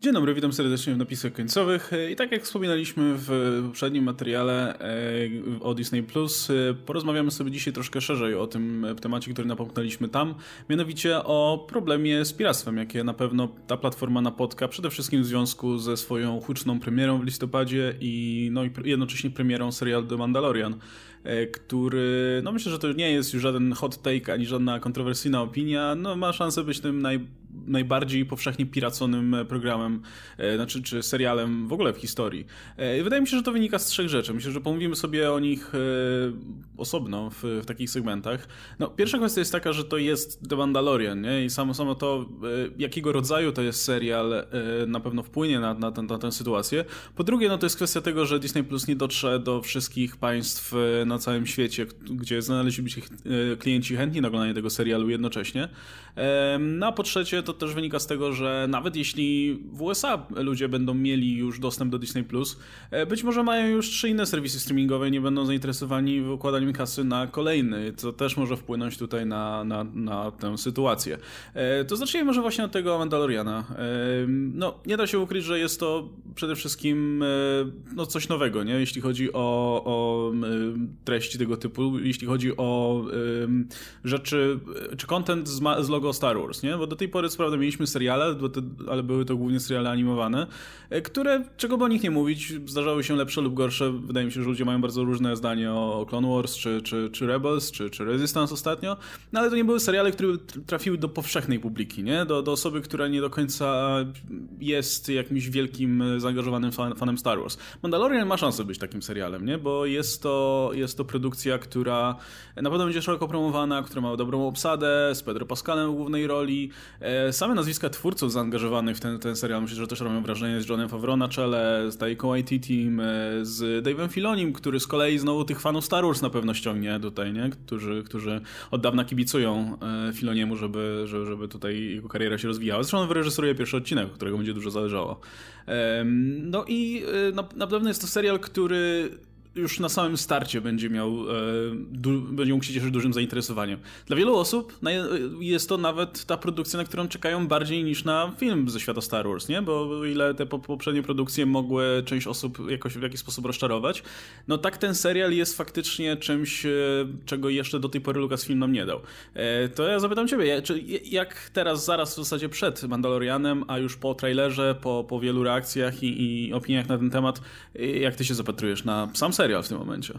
Dzień dobry, witam serdecznie w napisach końcowych. I tak jak wspominaliśmy w poprzednim materiale e, o Disney Plus, e, porozmawiamy sobie dzisiaj troszkę szerzej o tym temacie, który napomknęliśmy tam, mianowicie o problemie z piractwem, jakie na pewno ta platforma napotka, przede wszystkim w związku ze swoją huczną premierą w listopadzie i, no, i jednocześnie premierą serialu The Mandalorian. E, który, no myślę, że to nie jest już żaden hot take, ani żadna kontrowersyjna opinia, no ma szansę być tym naj, najbardziej powszechnie piraconym programem, e, znaczy czy serialem w ogóle w historii. E, wydaje mi się, że to wynika z trzech rzeczy. Myślę, że pomówimy sobie o nich osobno w, w takich segmentach. No, pierwsza kwestia jest taka, że to jest The Mandalorian, nie? I samo, samo to, jakiego rodzaju to jest serial, na pewno wpłynie na, na, ten, na tę sytuację. Po drugie, no to jest kwestia tego, że Disney Plus nie dotrze do wszystkich państw na całym świecie, gdzie znaleźliby się e, klienci chętni na oglądanie tego serialu jednocześnie. No a po trzecie, to też wynika z tego, że nawet jeśli w USA ludzie będą mieli już dostęp do Disney e, być może mają już trzy inne serwisy streamingowe i nie będą zainteresowani układaniem kasy na kolejny, co też może wpłynąć tutaj na, na, na tę sytuację. E, to zacznijmy może właśnie od tego Mandaloriana. No, nie da się ukryć, że jest to przede wszystkim no, coś nowego, nie? jeśli chodzi o, o treści tego typu, jeśli chodzi o rzeczy, czy content z, z, logo Star Wars, nie? Bo do tej pory co prawda mieliśmy seriale, ale były to głównie seriale animowane, e, które, czego by o nich nie mówić, zdarzały się lepsze lub gorsze. Wydaje mi się, że ludzie mają bardzo różne zdanie o, Clone Wars, czy, czy, czy Rebels, czy, czy Resistance ostatnio, no ale to nie były seriale, które trafiły do powszechnej publiki, nie? Do, do osoby, która nie do końca jest jakimś wielkim, zaangażowanym fan, fanem Star Wars. Mandalorian ma szansę być takim serialem, nie? Bo jest to, jest to produkcja, która na pewno będzie szeroko promowana, która ma dobrą obsadę, z Pedro Pascalem w głównej roli. E, same nazwiska twórców zaangażowanych w ten, ten serial myślę, że też robią wrażenie z Johnem Favreau na czele, z Taika e, z Dave'em Filonim, który z kolei znowu tych fanów Star Wars na pewno ściągnie tutaj, nie? Którzy, którzy od dawna kibicują e, Filoniemu, żeby, żeby, tutaj jego kariera się rozwijała. Zresztą on wyreżyseruje pierwszy odcinek, którego będzie dużo zależało. No i na, na pewno jest to serial, który już na samym starcie będzie miał, e, będzie mógł się cieszyć dużym zainteresowaniem. Dla wielu osób jest to nawet ta produkcja, na którą czekają bardziej niż na film ze świata Star Wars, nie? Bo ile te poprzednie produkcje mogły część osób jakoś w jakiś sposób rozczarować, no tak ten serial jest faktycznie czymś, e, czego jeszcze do tej pory Lucasfilm nam nie dał. E, to ja zapytam ciebie, jak teraz, zaraz w zasadzie przed Mandalorianem, a już po trailerze, po, po wielu reakcjach i, i opiniach na ten temat, jak ty się zapatrujesz na sam serial? Serial w tym momencie.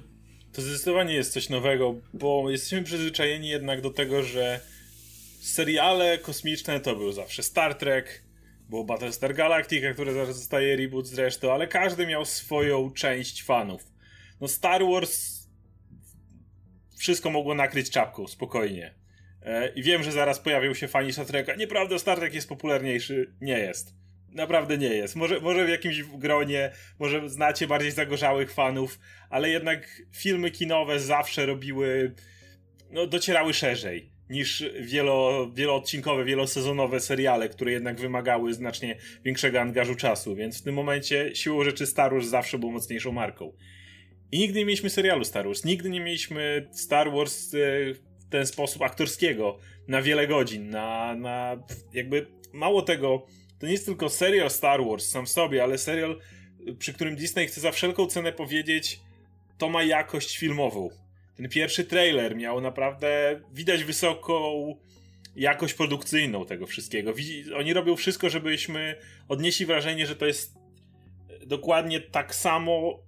To zdecydowanie jest coś nowego, bo jesteśmy przyzwyczajeni jednak do tego, że seriale kosmiczne to był zawsze Star Trek, było Battlestar Galactica, które zaraz zostaje reboot zresztą, ale każdy miał swoją część fanów. No Star Wars wszystko mogło nakryć czapką, spokojnie. E, I wiem, że zaraz pojawią się fani Star Treka. Nieprawda, Star Trek jest popularniejszy. Nie jest. Naprawdę nie jest. Może, może w jakimś gronie, może znacie bardziej zagorzałych fanów, ale jednak filmy kinowe zawsze robiły, no docierały szerzej niż wielo, wieloodcinkowe, wielosezonowe seriale, które jednak wymagały znacznie większego angażu czasu, więc w tym momencie siłą rzeczy Star Wars zawsze był mocniejszą marką. I nigdy nie mieliśmy serialu Star Wars, nigdy nie mieliśmy Star Wars e, w ten sposób aktorskiego, na wiele godzin, na, na jakby mało tego, to nie jest tylko serial Star Wars sam w sobie, ale serial, przy którym Disney chce za wszelką cenę powiedzieć, to ma jakość filmową. Ten pierwszy trailer miał naprawdę widać wysoką jakość produkcyjną tego wszystkiego. Oni robią wszystko, żebyśmy odnieśli wrażenie, że to jest dokładnie tak samo,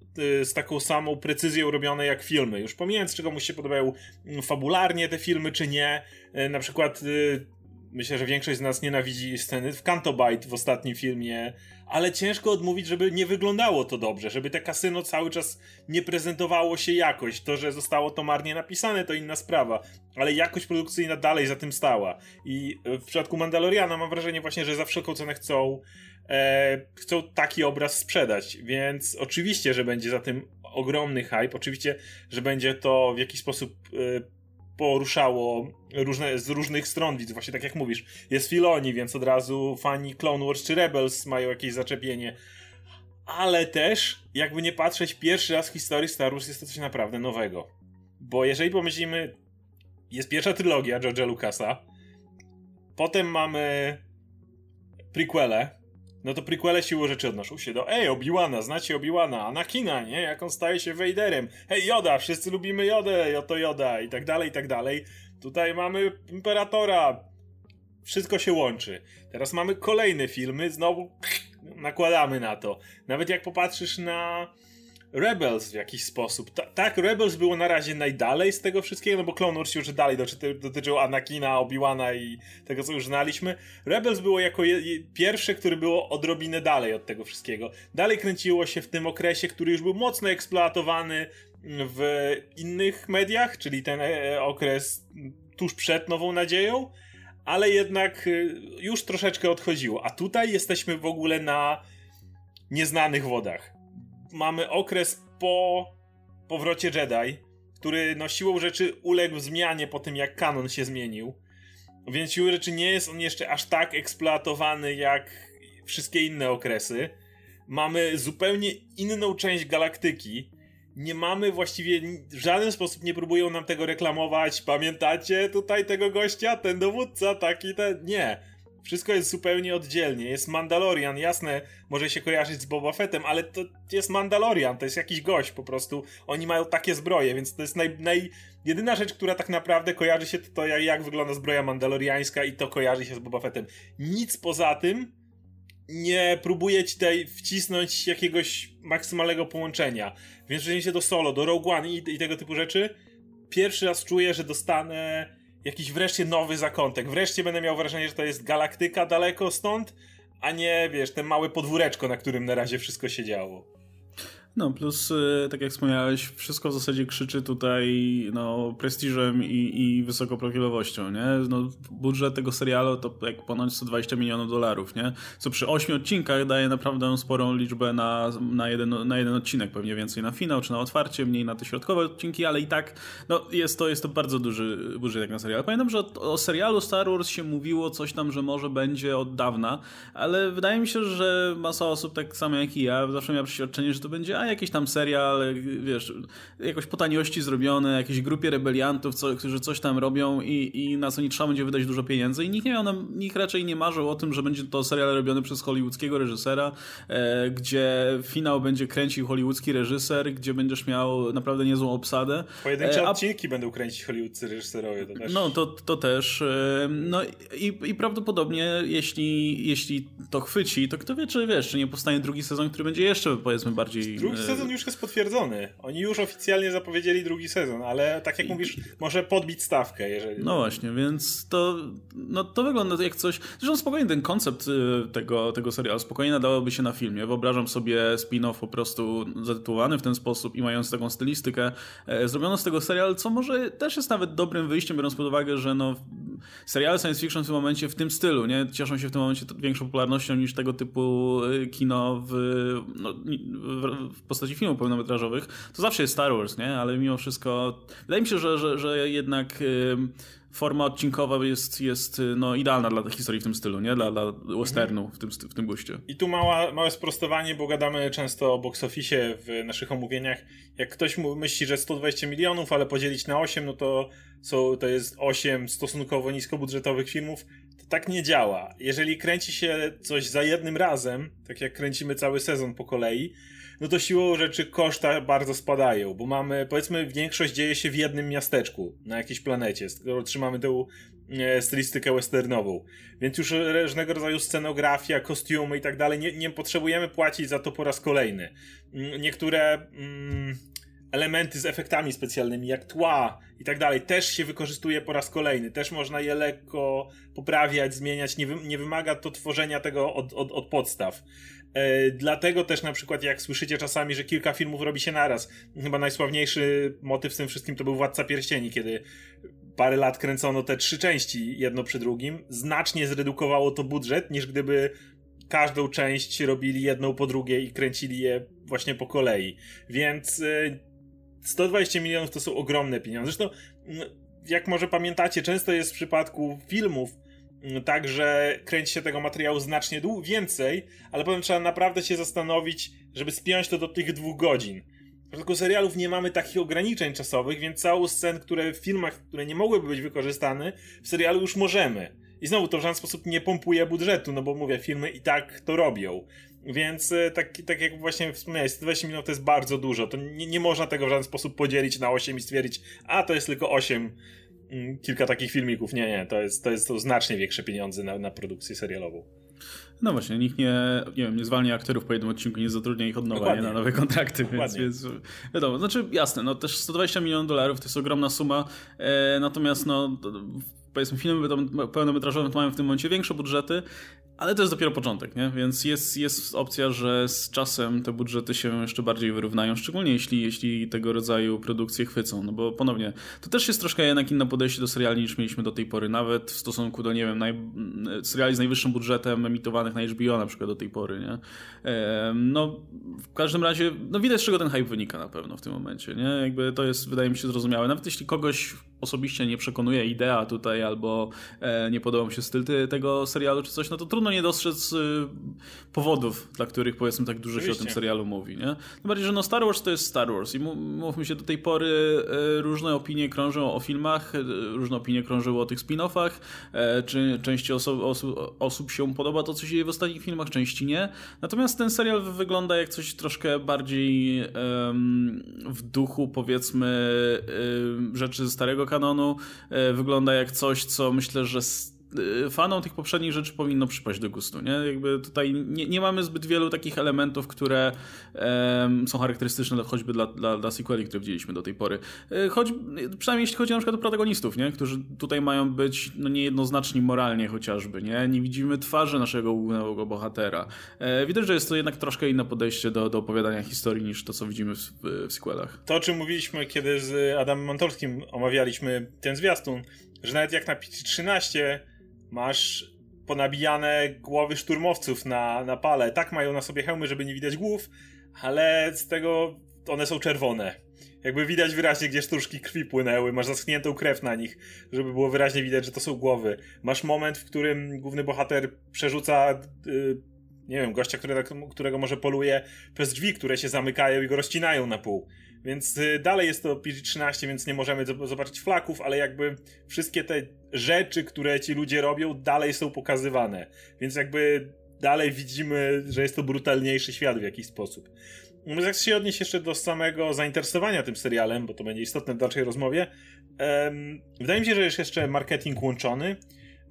y, z taką samą precyzją robione jak filmy. Już pomijając, czego mu się podobają fabularnie te filmy, czy nie. Y, na przykład y, Myślę, że większość z nas nienawidzi sceny w Cantobite w ostatnim filmie, ale ciężko odmówić, żeby nie wyglądało to dobrze, żeby te kasyno cały czas nie prezentowało się jakoś. To, że zostało to marnie napisane, to inna sprawa, ale jakość produkcyjna dalej za tym stała. I w przypadku Mandaloriana mam wrażenie właśnie, że za wszelką cenę chcą, e, chcą taki obraz sprzedać, więc oczywiście, że będzie za tym ogromny hype, oczywiście, że będzie to w jakiś sposób e, poruszało różne, z różnych stron, widzę, właśnie tak jak mówisz. Jest Filoni, więc od razu fani Clone Wars czy Rebels mają jakieś zaczepienie. Ale też, jakby nie patrzeć, pierwszy raz w historii Star Wars jest to coś naprawdę nowego. Bo jeżeli pomyślimy, jest pierwsza trylogia George'a Lucasa, potem mamy prequele, no to prequele siłą rzeczy odnoszą się do ej, Obi-Wana, znacie Obi-Wana, Anakina, nie? Jak on staje się Vaderem. Hej, Yoda, wszyscy lubimy Jodę, oto Yoda i tak dalej, i tak dalej. Tutaj mamy Imperatora. Wszystko się łączy. Teraz mamy kolejne filmy, znowu nakładamy na to. Nawet jak popatrzysz na Rebels w jakiś sposób. Ta, tak, Rebels było na razie najdalej z tego wszystkiego, no bo Clone Wars już dalej dotyczy, dotyczył Anakina, Obi-Wana i tego, co już znaliśmy. Rebels było jako je, pierwsze, które było odrobinę dalej od tego wszystkiego. Dalej kręciło się w tym okresie, który już był mocno eksploatowany w innych mediach, czyli ten e, okres tuż przed Nową Nadzieją, ale jednak e, już troszeczkę odchodziło. A tutaj jesteśmy w ogóle na nieznanych wodach mamy okres po powrocie Jedi, który no siłą rzeczy uległ zmianie po tym, jak kanon się zmienił. Więc siłą rzeczy nie jest on jeszcze aż tak eksploatowany jak wszystkie inne okresy. Mamy zupełnie inną część galaktyki. Nie mamy właściwie w żaden sposób nie próbują nam tego reklamować. Pamiętacie tutaj tego gościa, ten dowódca, taki ten. Nie wszystko jest zupełnie oddzielnie. Jest Mandalorian, jasne, może się kojarzyć z Boba Fettem, ale to jest Mandalorian, to jest jakiś gość po prostu. Oni mają takie zbroje, więc to jest naj, naj... jedyna rzecz, która tak naprawdę kojarzy się, to, to jak, wygląda zbroja mandaloriańska i to kojarzy się z Boba Fettem. Nic poza tym nie próbuje ci tutaj wcisnąć jakiegoś maksymalnego połączenia. Więc jeżeli się do Solo, do Rogue One i, i tego typu rzeczy, pierwszy raz czuję, że dostanę jakiś wreszcie nowy zakątek. Wreszcie będę miał wrażenie, że to jest galaktyka daleko stąd, a nie, wiesz, ten małe podwóreczko, na którym na razie wszystko się działo. No, plus, y, tak jak wspomniałeś, wszystko w zasadzie krzyczy tutaj no, prestiżem i, i wysokoprofilowością, nie? No, budżet tego serialu to jak ponad 120 milionów dolarów, nie? Co przy 8 odcinkach daje naprawdę sporą liczbę na, na, jeden, na jeden odcinek, pewnie więcej na finał czy na otwarcie, mniej na te środkowe odcinki, ale i tak no, jest, to, jest to bardzo duży budżet jak na serial. Pamiętam, że o, o serialu Star Wars się mówiło coś tam, że może będzie od dawna, ale wydaje mi się, że masa osób, tak samo jak i ja, zawsze miała przeświadczenie, że to będzie a jakiś tam serial, wiesz, jakoś po taniości zrobione, jakiejś grupie rebeliantów, co, którzy coś tam robią i, i na co nie trzeba będzie wydać dużo pieniędzy i nikt nie miał nam, nikt raczej nie marzył o tym, że będzie to serial robiony przez hollywoodzkiego reżysera, e, gdzie finał będzie kręcił hollywoodzki reżyser, gdzie będziesz miał naprawdę niezłą obsadę. Pojedyncze e, a... odcinki będą kręcić hollywoodzcy reżyserowie, to też. No, to, to też. E, no i, i prawdopodobnie jeśli, jeśli to chwyci, to kto wie, czy wiesz, czy nie powstanie drugi sezon, który będzie jeszcze powiedzmy bardziej drugi e, sezon już jest potwierdzony. Oni już oficjalnie zapowiedzieli drugi sezon, ale tak jak mówisz, może podbić stawkę, jeżeli... No właśnie, więc to, no to wygląda jak coś... Zresztą spokojnie ten koncept y, tego, tego serialu spokojnie nadałoby się na filmie. Wyobrażam sobie spin-off po prostu zatytułowany w ten sposób i mając taką stylistykę. E, zrobiono z tego serial, co może też jest nawet dobrym wyjściem, biorąc pod uwagę, że no seriale science fiction w tym momencie w tym stylu, nie? Cieszą się w tym momencie większą popularnością niż tego typu y, kino w, no, w postaci filmów pełnometrażowych. To zawsze jest Star Wars, nie? Ale mimo wszystko wydaje mi się, że, że, że jednak forma odcinkowa jest, jest no, idealna dla historii w tym stylu, nie? Dla, dla westernu w tym, w tym guście. I tu mała, małe sprostowanie, bo gadamy często o box office w naszych omówieniach. Jak ktoś myśli, że 120 milionów, ale podzielić na 8, no to, są, to jest 8 stosunkowo niskobudżetowych filmów. To tak nie działa. Jeżeli kręci się coś za jednym razem, tak jak kręcimy cały sezon po kolei, no to siłą rzeczy koszta bardzo spadają, bo mamy, powiedzmy, większość dzieje się w jednym miasteczku, na jakiejś planecie, skoro trzymamy tę e, stylistykę westernową. Więc już różnego rodzaju scenografia, kostiumy i tak dalej, nie, potrzebujemy płacić za to po raz kolejny. Mm, niektóre mm, elementy z efektami specjalnymi, jak tła i tak dalej, też się wykorzystuje po raz kolejny. Też można je lekko poprawiać, zmieniać. Nie, wy, nie wymaga to tworzenia tego od, od, od podstaw. E, dlatego też na przykład jak słyszycie czasami, że kilka filmów robi się naraz, chyba najsławniejszy motyw w tym wszystkim to był Władca Pierścieni, kiedy parę lat kręcono te trzy części jedno przy drugim, znacznie zredukowało to budżet, niż gdyby każdą część robili jedną po drugiej i kręcili je właśnie po kolei. Więc 120 e, milionów to są ogromne pieniądze. Zresztą, jak może pamiętacie, często jest w przypadku filmów, także kręci się tego materiału znacznie więcej, ale potem trzeba naprawdę się zastanowić, żeby spiąć to do tych dwóch godzin. W przypadku serialów nie mamy takich ograniczeń czasowych, więc całą scen, które w filmach, które nie mogłyby być wykorzystane, w serialu już możemy. I znowu to w żaden sposób nie pompuje budżetu, no bo mówię, filmy i tak to robią. Więc e, tak, tak jak właśnie wspomniałeś, 120 milionów to jest bardzo dużo. To nie, nie można tego w żaden sposób podzielić na 8 i stwierdzić, a to jest tylko 8 mm, kilka takich filmików. Nie, nie, to jest to, jest to znacznie większe pieniądze na, na produkcję serialową. No właśnie, nikt nie, nie wiem, nie zwalnia aktorów po jednym odcinku, nie zatrudnia ich od nowa nie, na nowe kontrakty, więc, więc, wiadomo, znaczy jasne, no też 120 milionów dolarów to jest ogromna suma, e, natomiast no powiedzmy filmy pełnometrażowe mają w tym momencie większe budżety, ale to jest dopiero początek, nie? Więc jest, jest opcja, że z czasem te budżety się jeszcze bardziej wyrównają, szczególnie jeśli, jeśli tego rodzaju produkcje chwycą. No bo ponownie, to też jest troszkę jednak inne podejście do seriali niż mieliśmy do tej pory, nawet w stosunku do, nie wiem, naj, seriali z najwyższym budżetem emitowanych na HBO na przykład do tej pory, nie? No, w każdym razie, no widać z czego ten hype wynika na pewno w tym momencie, nie? Jakby to jest, wydaje mi się, zrozumiałe. Nawet jeśli kogoś osobiście nie przekonuje idea tutaj, albo e, nie podoba mu się styl tego serialu czy coś, no to trudno nie dostrzec y, powodów, dla których powiedzmy tak dużo Oczywiście. się o tym serialu mówi, nie? Tym bardziej, że no Star Wars to jest Star Wars i mówmy się, do tej pory e, różne opinie krążą o filmach, e, różne opinie krążyły o tych spin-offach, czy części oso osób, osób się podoba to, co się dzieje w ostatnich filmach, części nie. Natomiast ten serial wygląda jak coś troszkę bardziej um, w duchu powiedzmy um, rzeczy ze starego kanonu e, wygląda jak coś, co myślę, że fanom tych poprzednich rzeczy powinno przypaść do gustu, nie? Jakby tutaj nie, nie mamy zbyt wielu takich elementów, które um, są charakterystyczne choćby dla, dla, dla sequeli, które widzieliśmy do tej pory. Y, choć, przynajmniej jeśli chodzi na przykład o protagonistów, nie? Którzy tutaj mają być no, niejednoznaczni moralnie chociażby, nie? Nie widzimy twarzy naszego głównego bohatera. E, widać, że jest to jednak troszkę inne podejście do, do opowiadania historii niż to, co widzimy w, w, sequelach. To, o czym mówiliśmy, kiedy z Adamem Montorskim omawialiśmy ten zwiastun, że nawet jak na PC-13 masz ponabijane głowy szturmowców na, na pale. Tak mają na sobie hełmy, żeby nie widać głów, ale z tego one są czerwone. Jakby widać wyraźnie, gdzie sztuczki krwi płynęły, masz zaschniętą krew na nich, żeby było wyraźnie widać, że to są głowy. Masz moment, w którym główny bohater przerzuca, yy, nie wiem, gościa, którego, którego może poluje przez drzwi, które się zamykają i go rozcinają na pół. Więc y, dalej jest to PG-13, więc nie możemy zobaczyć flaków, ale jakby wszystkie te rzeczy, które ci ludzie robią, dalej są pokazywane. Więc jakby dalej widzimy, że jest to brutalniejszy świat w jakiś sposób. No, jak się odnieść jeszcze do samego zainteresowania tym serialem, bo to będzie istotne w dalszej rozmowie, wydaje mi się, że jest jeszcze marketing łączony.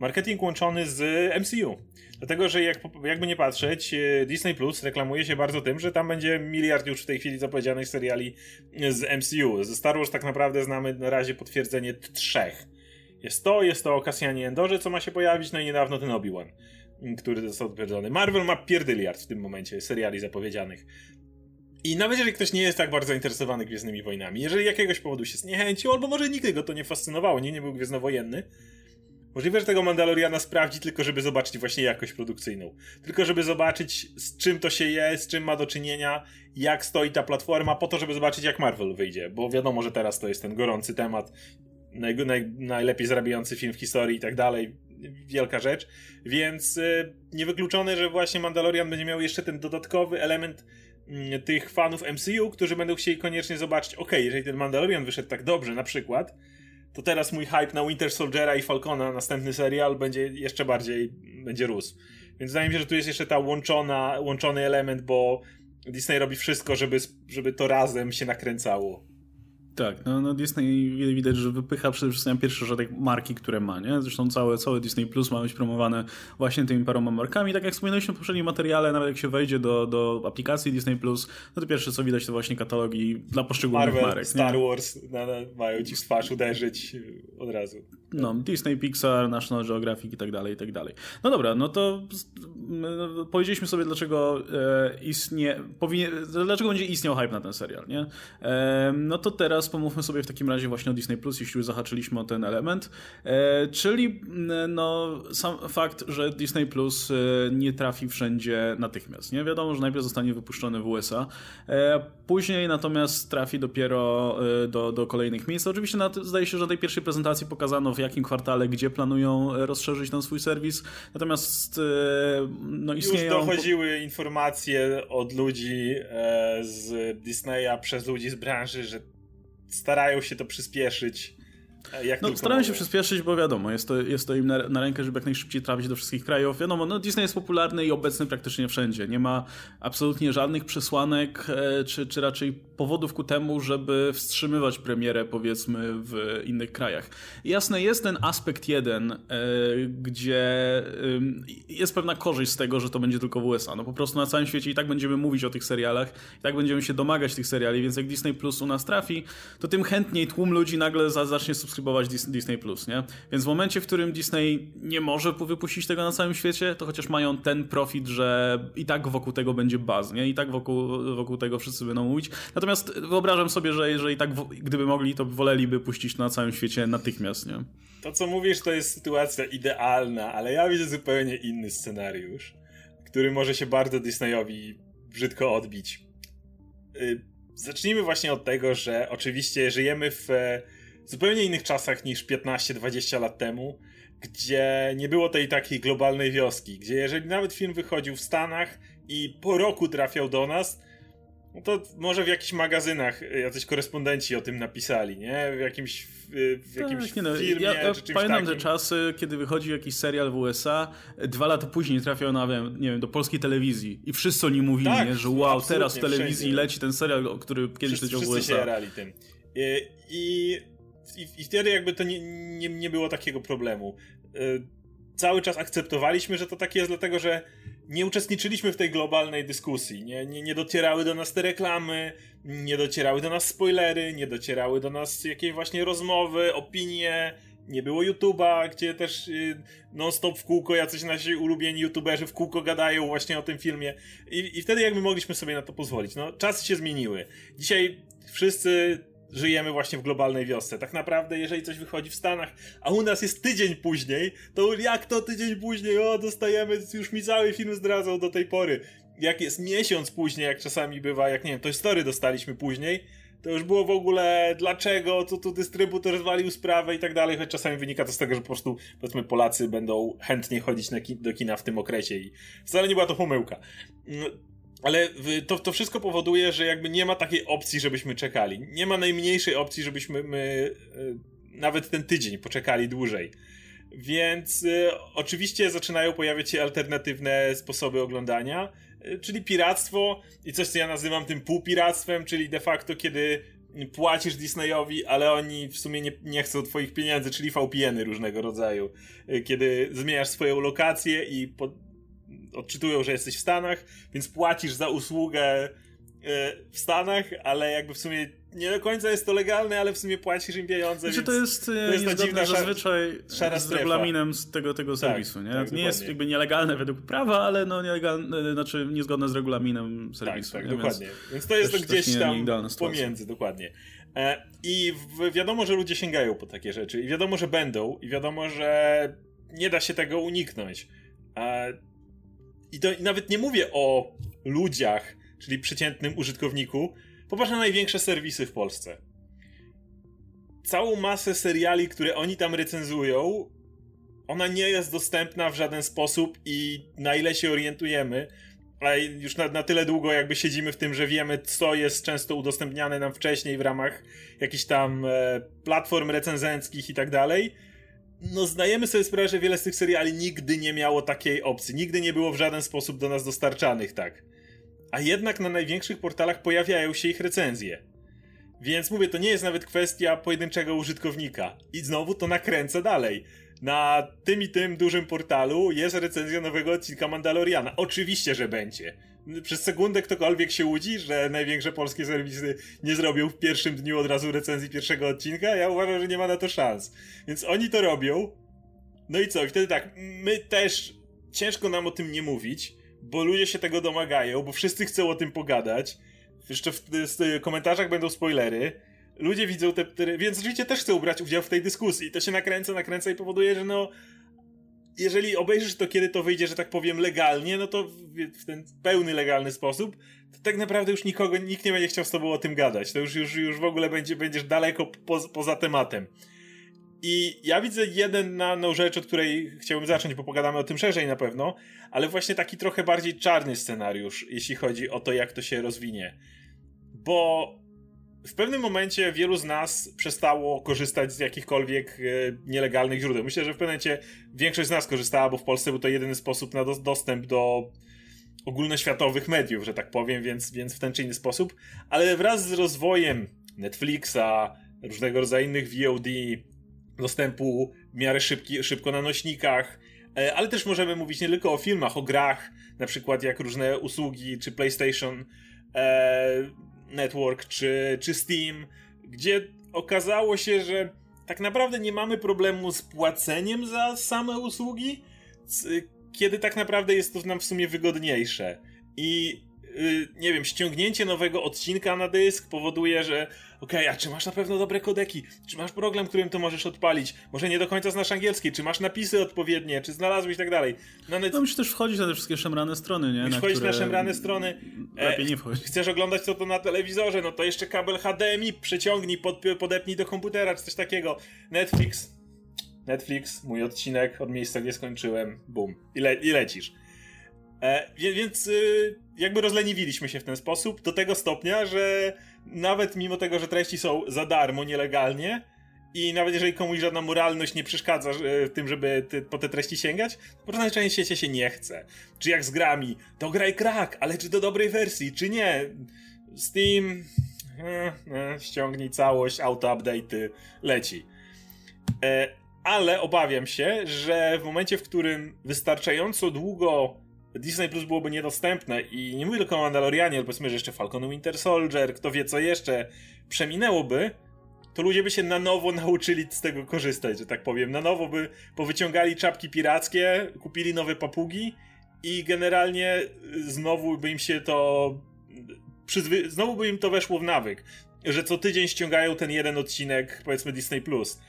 Marketing łączony z MCU. Dlatego, że jak, jakby nie patrzeć, e, Disney Plus reklamuje się bardzo tym, że tam będzie miliard już w tej chwili zapowiedzianych seriali z MCU. Ze Star Wars tak naprawdę znamy na razie potwierdzenie trzech. Jest to, jest to o Cassianie Endorze, co ma się pojawić, no i niedawno ten Obi-Wan, który został potwierdzony. Marvel ma pierdyliard w tym momencie seriali zapowiedzianych. I nawet jeżeli ktoś nie jest tak bardzo zainteresowany Gwiezdnymi Wojnami, jeżeli jakiegoś powodu się zniechęcił, albo może nigdy go to nie fascynowało, nie, nie był gwiezdnowojenny, Możliwe, że tego Mandaloriana sprawdzi tylko, żeby zobaczyć właśnie jakość produkcyjną. Tylko, żeby zobaczyć z czym to się je, z czym ma do czynienia, jak stoi ta platforma, po to, żeby zobaczyć jak Marvel wyjdzie. Bo wiadomo, że teraz to jest ten gorący temat, naj, naj, najlepiej zarabiający film w historii i tak dalej. Wielka rzecz. Więc yy, niewykluczone, że właśnie Mandalorian będzie miał jeszcze ten dodatkowy element yy, tych fanów MCU, którzy będą chcieli koniecznie zobaczyć, ok, jeżeli ten Mandalorian wyszedł tak dobrze, na przykład, to teraz mój hype na Winter Soldiera i Falcona, następny serial, będzie jeszcze bardziej, będzie rósł. Więc wydaje mi się, że tu jest jeszcze ta łączona, łączony element, bo Disney robi wszystko, żeby, żeby to razem się nakręcało. Tak, no, no Disney widać, że wypycha przede wszystkim pierwszy szereg marki, które ma, nie? Zresztą całe, całe Disney Plus ma być promowane właśnie tymi paroma markami. Tak jak wspominaliśmy w poprzednim materiale, nawet jak się wejdzie do, do aplikacji Disney Plus, no to pierwsze co widać to właśnie katalogi dla poszczególnych Marvel, marek. Star nie? Wars na, na, mają ci w twarz uderzyć od razu. No, Disney, Pixar, National Geographic i tak dalej, i tak dalej. No dobra, no to powiedzieliśmy sobie, dlaczego e, istnieje, powinien, dlaczego będzie istniał hype na ten serial, nie? E, no to teraz pomówmy sobie w takim razie właśnie o Disney Plus, jeśli już zahaczyliśmy o ten element, e, czyli no sam fakt, że Disney Plus nie trafi wszędzie natychmiast, nie? Wiadomo, że najpierw zostanie wypuszczony w USA, później natomiast trafi dopiero do, do kolejnych miejsc. Oczywiście na, zdaje się, że na tej pierwszej prezentacji pokazano w jakim kwartale, gdzie planują rozszerzyć ten swój serwis, natomiast no istnieją... Już dochodziły informacje od ludzi z Disneya przez ludzi z branży, że starają się to przyspieszyć, no, starałem się przyspieszyć, bo wiadomo, jest to, jest to im na, na, rękę, żeby jak najszybciej trafić do wszystkich krajów. Wiadomo, no Disney jest popularny i obecny praktycznie wszędzie. Nie ma absolutnie żadnych przesłanek, e, czy, czy raczej powodów ku temu, żeby wstrzymywać premierę, powiedzmy, w innych krajach. Jasne, jest ten aspekt jeden, e, gdzie jest pewna korzyść z tego, że to będzie tylko w USA. No po prostu na całym świecie i tak będziemy mówić o tych serialach, i tak będziemy się domagać tych seriali, więc jak Disney Plus u nas trafi, to tym chętniej tłum ludzi nagle zacznie subskrybować Disney Plus, nie? Więc w momencie, w którym Disney nie może wypuścić tego na całym świecie, to chociaż mają ten profit, że i tak wokół tego będzie baz, nie? I tak wokół, wokół tego wszyscy będą mówić. Natomiast wyobrażam sobie, że jeżeli tak, gdyby mogli, to woleliby puścić na całym świecie natychmiast, nie? To, co mówisz, to jest sytuacja idealna, ale ja widzę zupełnie inny scenariusz, który może się bardzo Disneyowi brzydko odbić. Y, zacznijmy właśnie od tego, że oczywiście żyjemy w e, zupełnie innych czasach niż 15-20 lat temu, gdzie nie było tej takiej globalnej wioski, gdzie jeżeli nawet film wychodził w Stanach i po roku trafiał do nas, no to może w jakichś magazynach jacyś korespondenci o tym napisali, nie? W jakimś, w jakimś tak, nie no, firmie ja, ja czy czymś Pamiętam takim. te czasy, kiedy wychodził jakiś serial w USA, dwa lata później trafiał na, nie wiem, do polskiej telewizji i wszyscy oni mówili, tak, nie, że wow, teraz w telewizji wszędzie. leci ten serial, który kiedyś leciał w USA. Wszyscy się jarali tym. I, i, i, wtedy jakby to nie, nie, nie było takiego problemu. Y, cały czas akceptowaliśmy, że to tak jest, dlatego że nie uczestniczyliśmy w tej globalnej dyskusji. Nie, nie, nie docierały do nas te reklamy, nie docierały do nas spoilery, nie docierały do nas jakieś właśnie rozmowy, opinie. Nie było YouTube'a, gdzie też yy, non-stop w kółko jacyś nasi ulubieni YouTuberzy w kółko gadają właśnie o tym filmie. I, I wtedy jakby mogliśmy sobie na to pozwolić. No, czasy się zmieniły. Dzisiaj wszyscy żyjemy właśnie w globalnej wiosce. Tak naprawdę, jeżeli coś wychodzi w Stanach, a u nas jest tydzień później, to jak to tydzień później? O, dostajemy, już mi cały film zdradzał do tej pory. Jak jest miesiąc później, jak czasami bywa, jak nie wiem, to story dostaliśmy później, to już było w ogóle dlaczego, co tu dystrybutor zwalił sprawę i tak dalej, choć czasami wynika to z tego, że po prostu, powiedzmy, Polacy będą chętnie chodzić ki do kina w tym okresie i wcale nie była to pomyłka. Ale to, to wszystko powoduje, że jakby nie ma takiej opcji, żebyśmy czekali. Nie ma najmniejszej opcji, żebyśmy my, e, nawet ten tydzień poczekali dłużej. Więc y, oczywiście zaczynają pojawiać się alternatywne sposoby oglądania, y, czyli piractwo i coś, co ja nazywam tym półpiractwem, czyli de facto kiedy płacisz Disneyowi, ale oni w sumie nie, nie chcą twoich pieniędzy, czyli VPN-y różnego rodzaju. Kiedy zmieniasz swoją lokację i po, odczytują, że jesteś w Stanach, więc płacisz za usługę e, w Stanach, ale jakby w sumie nie do końca jest to legalne, ale w sumie płacisz im pieniądze. Znaczy, to jest, to jest niezgodne zazwyczaj szara z regulaminem z tego, tego tak, serwisu. Tak, nie? Tak, nie jest jakby nielegalne według prawa, ale no nielegalne, znaczy niezgodne z regulaminem serwisu. Tak, tak dokładnie. Więc, więc to jest to gdzieś tam pomiędzy, dokładnie. E, I wiadomo, że ludzie sięgają po takie rzeczy i wiadomo, że będą i wiadomo, że nie da się tego uniknąć. I to nawet nie mówię o ludziach, czyli przeciętnym użytkowniku. Popatrz na największe serwisy w Polsce. Całą masę seriali, które oni tam recenzują, ona nie jest dostępna w żaden sposób i na ile się orientujemy, a już na, na, tyle długo jakby siedzimy w tym, że wiemy, co jest często udostępniane nam wcześniej w ramach jakichś tam e, platform recenzenckich i tak dalej, no zdajemy sobie sprawę, że wiele z tych seriali nigdy nie miało takiej opcji, nigdy nie było w żaden sposób do nas dostarczanych, tak. A jednak na największych portalach pojawiają się ich recenzje. Więc mówię, to nie jest nawet kwestia pojedynczego użytkownika. I znowu to nakręcę dalej. Na tym i tym dużym portalu jest recenzja nowego odcinka Mandaloriana. Oczywiście, że będzie przez sekundę ktokolwiek się łudzi, że największe polskie serwisy nie zrobią w pierwszym dniu od razu recenzji pierwszego odcinka, ja uważam, że nie ma na to szans. Więc oni to robią. No i co? I wtedy tak, my też ciężko nam o tym nie mówić, bo ludzie się tego domagają, bo wszyscy chcą o tym pogadać. Jeszcze w, w komentarzach będą spoilery. Ludzie widzą te, te. Więc oczywiście też chcą brać udział w tej dyskusji. To się nakręca, nakręca i powoduje, że no jeżeli obejrzysz to, kiedy to wyjdzie, że tak powiem, legalnie, no to w ten pełny legalny sposób, to tak naprawdę już nikogo, nikt nie będzie chciał z tobą o tym gadać. To już, już, już w ogóle będzie, będziesz daleko po, poza tematem. I ja widzę no, rzecz, od której chciałbym zacząć, bo pogadamy o tym szerzej na pewno, ale właśnie taki trochę bardziej czarny scenariusz, jeśli chodzi o to, jak to się rozwinie. Bo w pewnym momencie wielu z nas przestało korzystać z jakichkolwiek e, nielegalnych źródeł. Myślę, że w pewnym momencie większość z nas korzystała, bo w Polsce był to jedyny sposób na do, dostęp do ogólnoświatowych mediów, że tak powiem, więc, więc w ten czy inny sposób. Ale wraz z rozwojem Netflixa, różnego rodzaju innych VOD, dostępu w miarę szybki, szybko na nośnikach, e, ale też możemy mówić nie tylko o filmach, o grach, na przykład jak różne usługi, czy PlayStation e, Network, czy, czy Steam, gdzie okazało się, że tak naprawdę nie mamy problemu z płaceniem za same usługi, kiedy tak naprawdę jest to nam w sumie wygodniejsze. I nie wiem, ściągnięcie nowego odcinka na dysk powoduje, że okej, okay, a czy masz na pewno dobre kodeki? Czy masz program, którym to możesz odpalić? Może nie do końca znasz angielski? Czy masz napisy odpowiednie? Czy znalazłeś i tak dalej? No, net... no musisz też wchodzić na te wszystkie szemrane strony, nie? Musisz wchodzić które... na szemrane strony. Lepiej nie wchodzić. Chcesz oglądać to, to na telewizorze, no to jeszcze kabel HDMI przeciągnij, pod, podepnij do komputera, czy coś takiego. Netflix, Netflix, mój odcinek od miejsca, gdzie skończyłem, bum, i, le i lecisz. E, więc y, jakby rozleniwiliśmy się w ten sposób do tego stopnia, że nawet mimo tego, że treści są za darmo, nielegalnie i nawet jeżeli komuś żadna moralność nie przeszkadza w tym, żeby po te treści sięgać, to po prostu najczęściej się nie chce. Czy jak z grami, to graj krak, ale czy do dobrej wersji, czy nie? Steam, e, e, ściągnij całość, auto-update'y, leci. E, ale obawiam się, że w momencie, w którym wystarczająco długo Disney Plus byłoby niedostępne i nie mówię tylko o Mandalorianie, ale powiedzmy, że jeszcze Falcon Winter Soldier, kto wie co jeszcze, przeminęłoby, to ludzie by się na nowo nauczyli z tego korzystać, że tak powiem. Na nowo by powyciągali czapki pirackie, kupili nowe papugi i generalnie znowu by im się to... Znowu by im to weszło w nawyk, że co tydzień ściągają ten jeden odcinek, powiedzmy Disney Plus.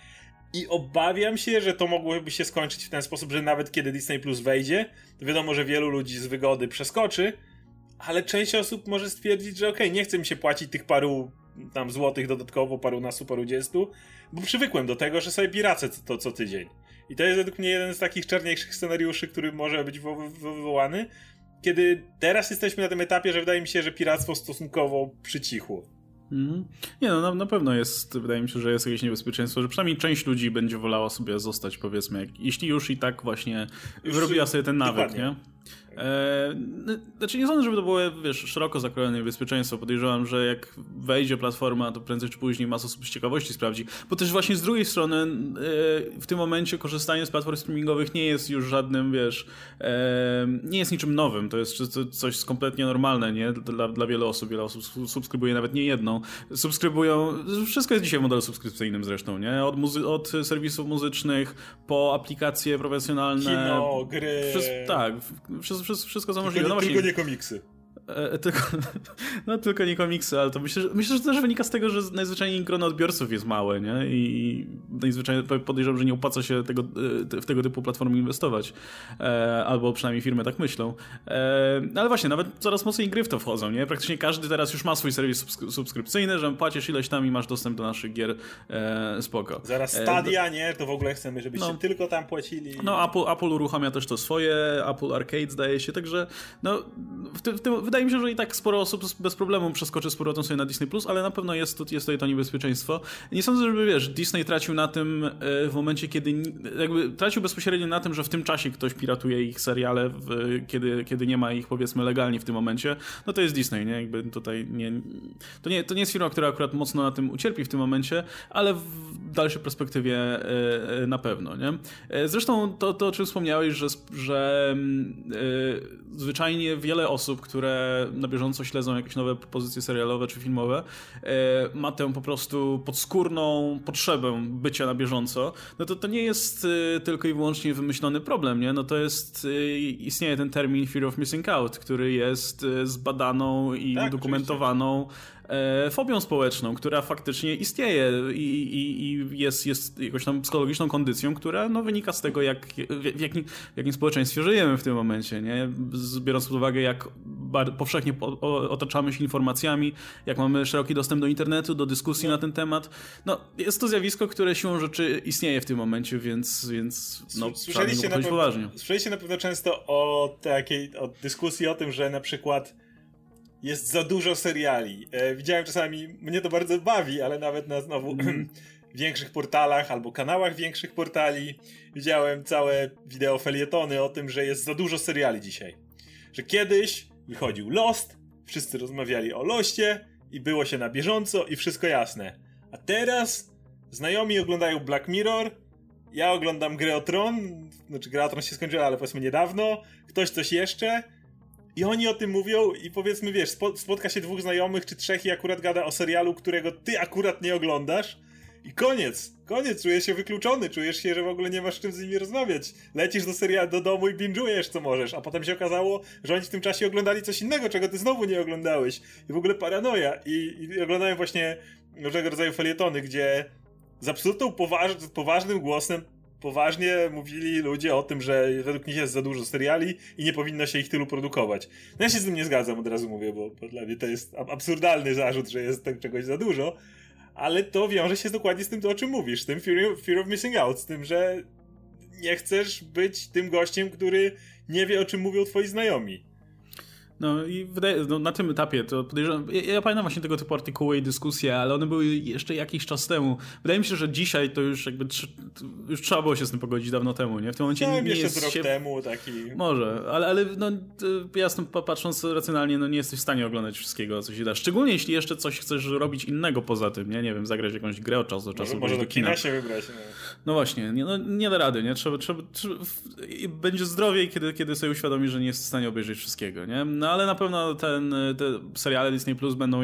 I obawiam się, że to mogłoby się skończyć w ten sposób, że nawet kiedy Disney Plus wejdzie, to wiadomo, że wielu ludzi z wygody przeskoczy, ale część osób może stwierdzić, że okej, okay, nie chce mi się płacić tych paru tam złotych dodatkowo, paru nastu, paru dziestu, bo przywykłem do tego, że sobie piracę to co tydzień. I to jest według mnie jeden z takich czarniejszych scenariuszy, który może być wywołany, kiedy teraz jesteśmy na tym etapie, że wydaje mi się, że piractwo stosunkowo przycichło. Mhm. Nie no, na, na, pewno jest, wydaje mi się, że jest jakieś niebezpieczeństwo, że przynajmniej część ludzi będzie wolała sobie zostać, powiedzmy, jak, jeśli już i tak właśnie wyrobiła sobie ten nawyk, Dokładnie. nie? E, znaczy nie sądzę, żeby to było, wiesz, szeroko zakrojone niebezpieczeństwo. Podejrzewam, że jak wejdzie platforma, to prędzej czy później masa osób z ciekawości sprawdzi. Bo też właśnie z drugiej strony e, w tym momencie korzystanie z platform streamingowych nie jest już żadnym, wiesz, e, nie jest niczym nowym. To jest coś kompletnie normalne, nie? Dla, dla wielu osób. Wiele osób subskrybuje nawet nie jedną. Subskrybują, wszystko jest dzisiaj w modelu subskrypcyjnym zresztą, nie? Od, muzy- od serwisów muzycznych po aplikacje profesjonalne. Kino, gry. Tak, wszystko wszystko, wszystko co możliwe. No właśnie, tylko nie komiksy. E, tylko, no tylko nie komiksy, ale to myślę, że, myślę, że też wynika z tego, że najzwyczajniej grono odbiorców jest małe, nie? I najzwyczajniej podejrzewam, że nie opłaca się tego, e, w tego typu platformy inwestować. E, albo przynajmniej firmy tak myślą. E, ale właśnie, nawet coraz mocniej gry w to wchodzą, nie? Praktycznie każdy teraz już ma swój serwis subskrypcyjny, że płacisz ileś tam i masz dostęp do naszych gier e, spoko. Zaraz e, Stadia, nie? To w ogóle chcemy, żebyście no, tylko tam płacili. No, Apple, Apple uruchamia też to swoje, Apple Arcade zdaje się, także no, w tym, w tym wydaje mi się, że i tak sporo osób bez problemu przeskoczy z powrotem sobie na Disney+, Plus, ale na pewno jest, jest tutaj to niebezpieczeństwo. Nie sądzę, żeby, wiesz, Disney tracił na tym e, w momencie, kiedy, jakby tracił bezpośrednio na tym, że w tym czasie ktoś piratuje ich seriale, w, kiedy, kiedy nie ma ich, powiedzmy, legalnie w tym momencie, no to jest Disney, nie? Jakby tutaj nie, to nie, to nie jest firma, która akurat mocno na tym ucierpi w tym momencie, ale w dalszej perspektywie e, e, na pewno, nie? Zresztą to, to o czym wspomniałeś, że, że zwyczajnie wiele osób, które na bieżąco śledzą jakieś nowe pozycje serialowe czy filmowe, e, ma tę po prostu podskórną potrzebę bycia na bieżąco, no to to nie jest e, tylko i wyłącznie wymyślony problem, nie? No to jest, e, istnieje ten termin fear of missing out, który jest zbadaną i tak, udokumentowaną oczywiście fobią społeczną, która faktycznie istnieje i, i, i, jest, jest jakąś tam psychologiczną kondycją, która no, wynika z tego, jak, w, jakim, w jakim społeczeństwie żyjemy w tym momencie, nie? biorąc pod uwagę, jak powszechnie otaczamy się informacjami, jak mamy szeroki dostęp do internetu, do dyskusji no. na ten temat. No, jest to zjawisko, które siłą rzeczy istnieje w tym momencie, więc, więc no, słyszeliście, na pewno, poważnie. słyszeliście na pewno często o takiej o dyskusji o tym, że na przykład jest za dużo seriali. E, widziałem czasami, mnie to bardzo bawi, ale nawet na znowu mm. większych portalach albo kanałach większych portali widziałem całe wideo felietony o tym, że jest za dużo seriali dzisiaj. Że kiedyś wychodził Lost, wszyscy rozmawiali o Loście i było się na bieżąco i wszystko jasne. A teraz znajomi oglądają Black Mirror, ja oglądam Grę o Tron, znaczy Gra o Tron się skończyła, ale powiedzmy niedawno, ktoś coś jeszcze i oni o tym mówią i powiedzmy, wiesz, spotka się dwóch znajomych czy trzech i akurat gada o serialu, którego ty akurat nie oglądasz i koniec, koniec, czujesz się wykluczony, czujesz się, że w ogóle nie masz czym z nimi rozmawiać. Lecisz do serialu, do domu i binge'ujesz co możesz, a potem się okazało, że oni w tym czasie oglądali coś innego, czego ty znowu nie oglądałeś. I w ogóle paranoja. I, i oglądałem właśnie różnego rodzaju felietony, gdzie z absolutną poważ poważnym głosem poważnie mówili ludzie o tym, że według nich jest za dużo seriali i nie powinno się ich tylu produkować. No ja się z tym nie zgadzam, od razu mówię, bo, bo dla mnie to jest absurdalny zarzut, że jest tego czegoś za dużo, ale to wiąże się dokładnie z tym, o czym mówisz, z tym fear, fear of missing out, z tym, że nie chcesz być tym gościem, który nie wie, o czym mówią twoi znajomi. No i wydaje, no, na tym etapie to podejrzewam, ja, ja, pamiętam właśnie tego typu artykuły i dyskusje, ale one były jeszcze jakiś czas temu. Wydaje mi się, że dzisiaj to już jakby już trzeba było się z tym pogodzić dawno temu, nie? W tym momencie nie, nie jeszcze jest rok się... temu taki. Może, ale, ale no jasno patrząc racjonalnie, no nie jesteś w stanie oglądać wszystkiego, co się da. Szczególnie jeśli jeszcze coś chcesz robić innego poza tym, nie? Nie wiem, zagrać jakąś grę od czasu do czasu. Może, może do kina. kina się wybrać. No, no właśnie, nie, no, nie da rady, nie? Trzeba, trzeba, trzeba, będzie zdrowiej, kiedy, kiedy sobie uświadomi, że nie jest w stanie obejrzeć wszystkiego, nie? No ale na pewno te ten, te seriale Disney Plus będą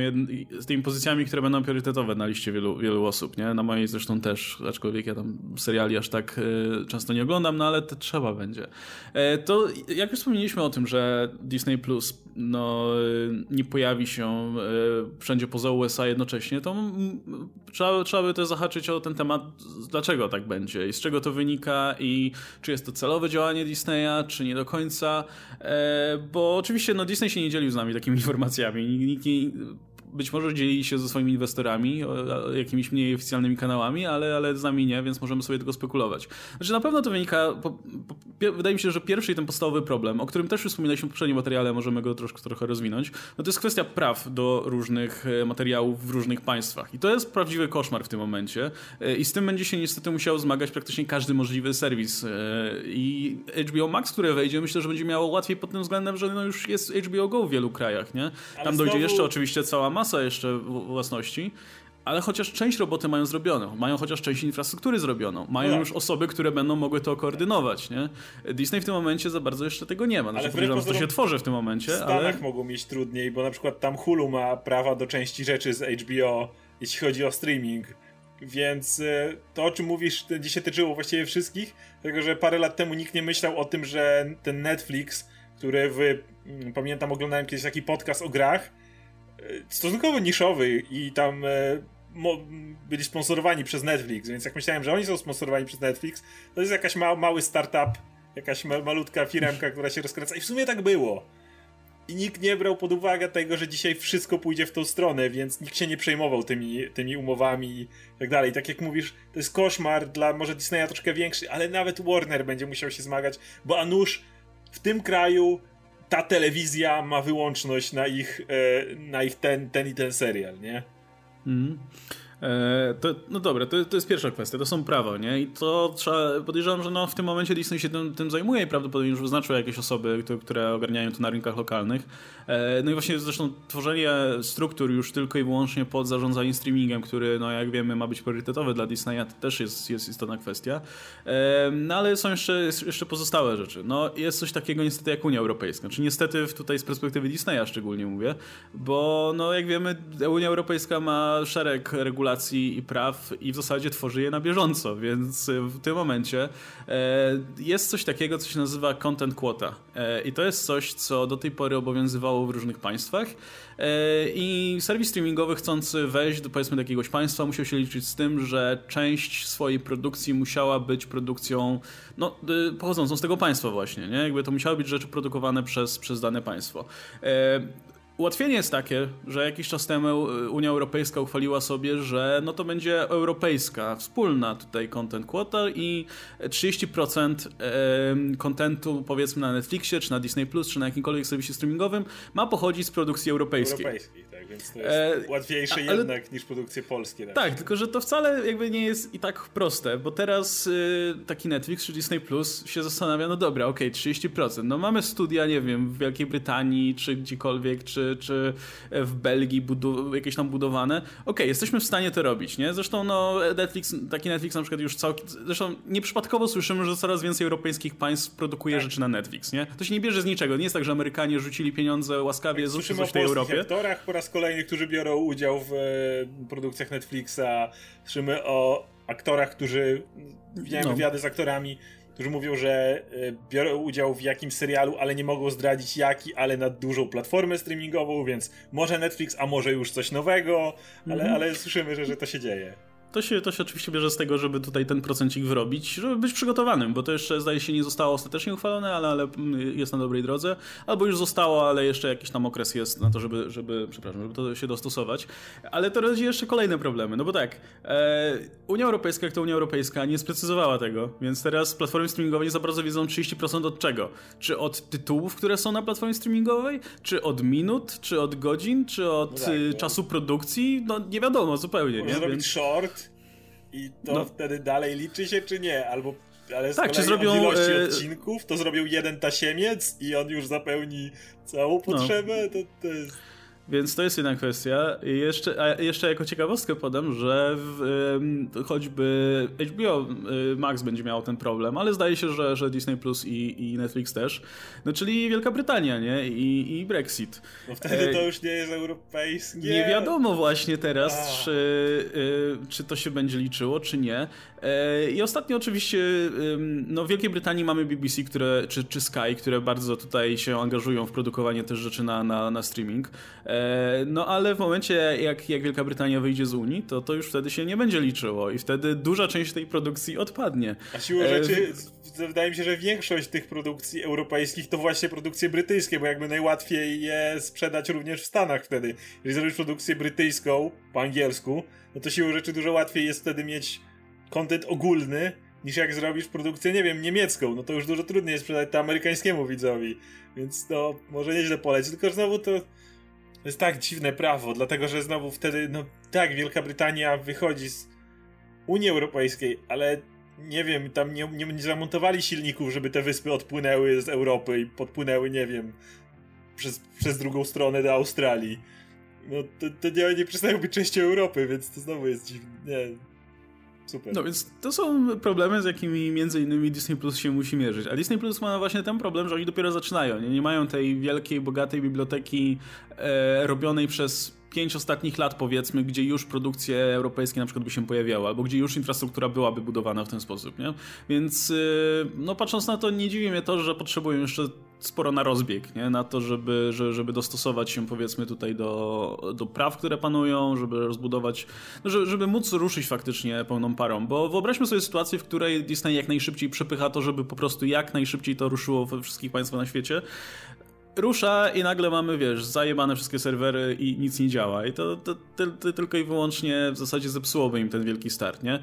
z tymi pozycjami, które będą priorytetowe na liście wielu, wielu osób, nie? Na mojej zresztą też, aczkolwiek ja tam seriali aż tak y, często nie oglądam, no ale to trzeba będzie. E, to jak już wspomnieliśmy o tym, że Disney Plus no, nie pojawi się y, wszędzie poza USA jednocześnie, to trzeba, trzeba by też zahaczyć o ten temat, dlaczego tak będzie i z czego to wynika i czy jest to celowe działanie Disneya, czy nie do końca, e, bo oczywiście no, Disney się nie dzielił z nami takimi informacjami. Nikt nie, być może dzieli się ze swoimi inwestorami, jakimiś mniej oficjalnymi kanałami, ale, ale z nami nie, więc możemy sobie tylko spekulować. Znaczy na pewno to wynika, po, po, wydaje mi się, że pierwszy i ten podstawowy problem, o którym też już wspominaliśmy w poprzednim materiale, możemy go troszkę, trochę rozwinąć, no to jest kwestia praw do różnych e, materiałów w różnych państwach. I to jest prawdziwy koszmar w tym momencie e, i z tym będzie się niestety musiał zmagać praktycznie każdy możliwy serwis. E, I HBO Max, które wejdzie, myślę, że będzie miało łatwiej pod tym względem, że no już jest HBO Go w wielu krajach, nie? Tam dojdzie jeszcze oczywiście cała masa jeszcze własności, ale chociaż część roboty mają zrobioną, mają chociaż część infrastruktury zrobioną, mają no już osoby, które będą mogły to koordynować, nie? Disney w tym momencie za bardzo jeszcze tego nie ma. Znaczy, ale podejrzewam, że to się tworzy w tym momencie, w Stanach ale... mogą mieć trudniej, bo na przykład tam Hulu ma prawa do części rzeczy z HBO, jeśli chodzi o streaming. Więc e, to, o czym mówisz, dzisiaj tyczyło właściwie wszystkich, dlatego że parę lat temu nikt nie myślał o tym, że ten Netflix, który w, mm, pamiętam, oglądałem kiedyś taki podcast o grach, stosunkowo niszowy i tam e, byli sponsorowani przez Netflix, więc jak myślałem, że oni są sponsorowani przez Netflix, to jest jakaś ma mały startup, jakaś ma malutka firmka, która się rozkręca i w sumie tak było. I nikt nie brał pod uwagę tego, że dzisiaj wszystko pójdzie w tą stronę, więc nikt się nie przejmował tymi, tymi umowami i tak dalej. Tak jak mówisz, to jest koszmar dla może Disneya troszkę większy, ale nawet Warner będzie musiał się zmagać, bo a nuż w tym kraju ta telewizja ma wyłączność na ich, e, na ich ten, ten i ten serial, nie? Mm. E, to, no dobra, to, to jest pierwsza kwestia, to są prawa, nie? I to trzeba, podejrzewam, że no, w tym momencie Disney się tym, tym zajmuje i prawdopodobnie już wyznaczył jakieś osoby, które, które ogarniają to na rynkach lokalnych. E, no i właśnie zresztą tworzenie struktur już tylko i wyłącznie pod zarządzaniem streamingiem, który, no jak wiemy, ma być priorytetowy dla Disneya, to też jest, jest istotna kwestia. E, no ale są jeszcze, jeszcze pozostałe rzeczy. No jest coś takiego niestety jak Unia Europejska, czy niestety tutaj z perspektywy Disneya szczególnie mówię, bo no jak wiemy, Unia Europejska ma szereg regulacji regulacji i praw i w zasadzie tworzy je na bieżąco, więc w tym momencie e, jest coś takiego, co się nazywa content quota e, i to jest coś, co do tej pory obowiązywało w różnych państwach e, i serwis streamingowy chcący wejść do powiedzmy do jakiegoś państwa musiał się liczyć z tym, że część swojej produkcji musiała być produkcją no, pochodzącą z tego państwa właśnie, nie? Jakby to musiały być rzeczy produkowane przez, przez dane państwo. Ułatwienie jest takie, że jakiś czas temu y, Unia Europejska uchwaliła sobie, że no to będzie europejska, wspólna tutaj content quota i 30% kontentu powiedzmy na Netflixie, czy na Disney+, Plus, czy na jakimkolwiek serwisie streamingowym ma pochodzić z produkcji europejskiej. Tak, więc to jest e, łatwiejsze ale, jednak niż produkcje polskie. Tak, tylko że to wcale jakby nie jest i tak proste, bo teraz y, taki Netflix czy Disney Plus się zastanawia, no dobra, okej, okay, 30%, no mamy studia, nie wiem, w Wielkiej Brytanii, czy gdziekolwiek, czy czy, w Belgii budu- jakieś tam budowane. Okej, okay, jesteśmy w stanie to robić, nie? Zresztą no Netflix, taki Netflix na przykład już całkiem, zresztą nieprzypadkowo słyszymy, że coraz więcej europejskich państw produkuje tak. rzeczy na Netflix, nie? To się nie bierze z niczego, nie jest tak, że Amerykanie rzucili pieniądze łaskawie tak, zróbmy coś w tej Europie. aktorach po raz kolejny, którzy biorą udział w e, produkcjach Netflixa, słyszymy o aktorach, którzy widziałem no. wywiady z aktorami, którzy mówią, że e, biorą udział w jakimś serialu, ale nie mogą zdradzić jaki, ale na dużą platformę streamingową, więc może Netflix, a może już coś nowego, ale, mm ale słyszymy, że, że to się dzieje. To się, to się oczywiście bierze z tego, żeby tutaj ten procencik wyrobić, żeby być przygotowanym, bo to jeszcze zdaje się nie zostało ostatecznie uchwalone, ale, ale jest na dobrej drodze, albo już zostało, ale jeszcze jakiś tam okres jest na to, żeby, żeby przepraszam, żeby to się dostosować. Ale to rodzi jeszcze kolejne problemy, no bo tak, e, Unia Europejska, jak to Unia Europejska, nie sprecyzowała tego, więc teraz platformy streamingowe nie za bardzo wiedzą 30% od czego? Czy od tytułów, które są na platformie streamingowej, czy od minut, czy od godzin, czy od no tak, no. czasu produkcji? No nie wiadomo zupełnie, Można nie? zrobić Więc... short, i to no. wtedy dalej liczy się, czy nie? Albo ale z tak, czy zrobią ilości e... odcinków, to zrobił jeden tasiemiec i on już zapełni całą no. potrzebę, no. to, to jest... Więc to jest jedna kwestia. I jeszcze, a jeszcze jako ciekawostkę podam, że w, choćby HBO y, Max będzie miał ten problem, ale zdaje się, że, że Disney Plus i, i Netflix też. No czyli Wielka Brytania, nie? I, i Brexit. No wtedy to już nie jest europejskie. Nie wiadomo właśnie teraz, czy, y, czy to się będzie liczyło, czy nie. E, I ostatnio oczywiście no, w Wielkiej Brytanii mamy BBC, które, czy, czy Sky, które bardzo tutaj się angażują w produkowanie też rzeczy na, na, na streaming. E, no ale w momencie, jak, jak Wielka Brytania wyjdzie z Unii, to to już wtedy się nie będzie liczyło i wtedy duża część tej produkcji odpadnie. A siłą e, rzeczy, wydaje mi się, że większość tych produkcji europejskich to właśnie produkcje brytyjskie, bo jakby najłatwiej je sprzedać również w Stanach wtedy. Jeżeli zrobisz produkcję brytyjską po angielsku, no to siłą rzeczy dużo łatwiej jest wtedy mieć kontent ogólny, niż jak zrobisz produkcję, nie wiem, niemiecką, no to już dużo trudniej jest sprzedać to amerykańskiemu widzowi, więc to może nieźle poleci, tylko znowu to, to jest tak dziwne prawo, dlatego że znowu wtedy, no tak, Wielka Brytania wychodzi z Unii Europejskiej, ale nie wiem, tam nie, nie, nie zamontowali silników, żeby te wyspy odpłynęły z Europy i podpłynęły, nie wiem, przez, przez drugą stronę do Australii. No to, to nie, nie przestają być częścią Europy, więc to znowu jest dziwne. Nie, Super. No więc to są problemy, z jakimi między innymi Disney Plus się musi mierzyć. A Disney Plus ma właśnie ten problem, że oni dopiero zaczynają. Nie, nie mają tej wielkiej, bogatej biblioteki e, robionej przez pięć ostatnich lat, powiedzmy, gdzie już produkcje europejskie na przykład by się pojawiały, albo gdzie już infrastruktura byłaby budowana w ten sposób, nie? Więc, y, no patrząc na to, nie dziwi mnie to, że potrzebują jeszcze sporo na rozbieg, nie? Na to, żeby, żeby dostosować się, powiedzmy, tutaj do, do praw, które panują, żeby rozbudować, no, żeby, móc ruszyć faktycznie pełną parą, bo wyobraźmy sobie sytuację, w której Disney jak najszybciej przepycha to, żeby po prostu jak najszybciej to ruszyło we wszystkich państwach na świecie, rusza i nagle mamy, wiesz, zajebane wszystkie serwery i nic nie działa. I to, to, to, to tylko i wyłącznie w zasadzie zepsułoby im ten wielki start, nie?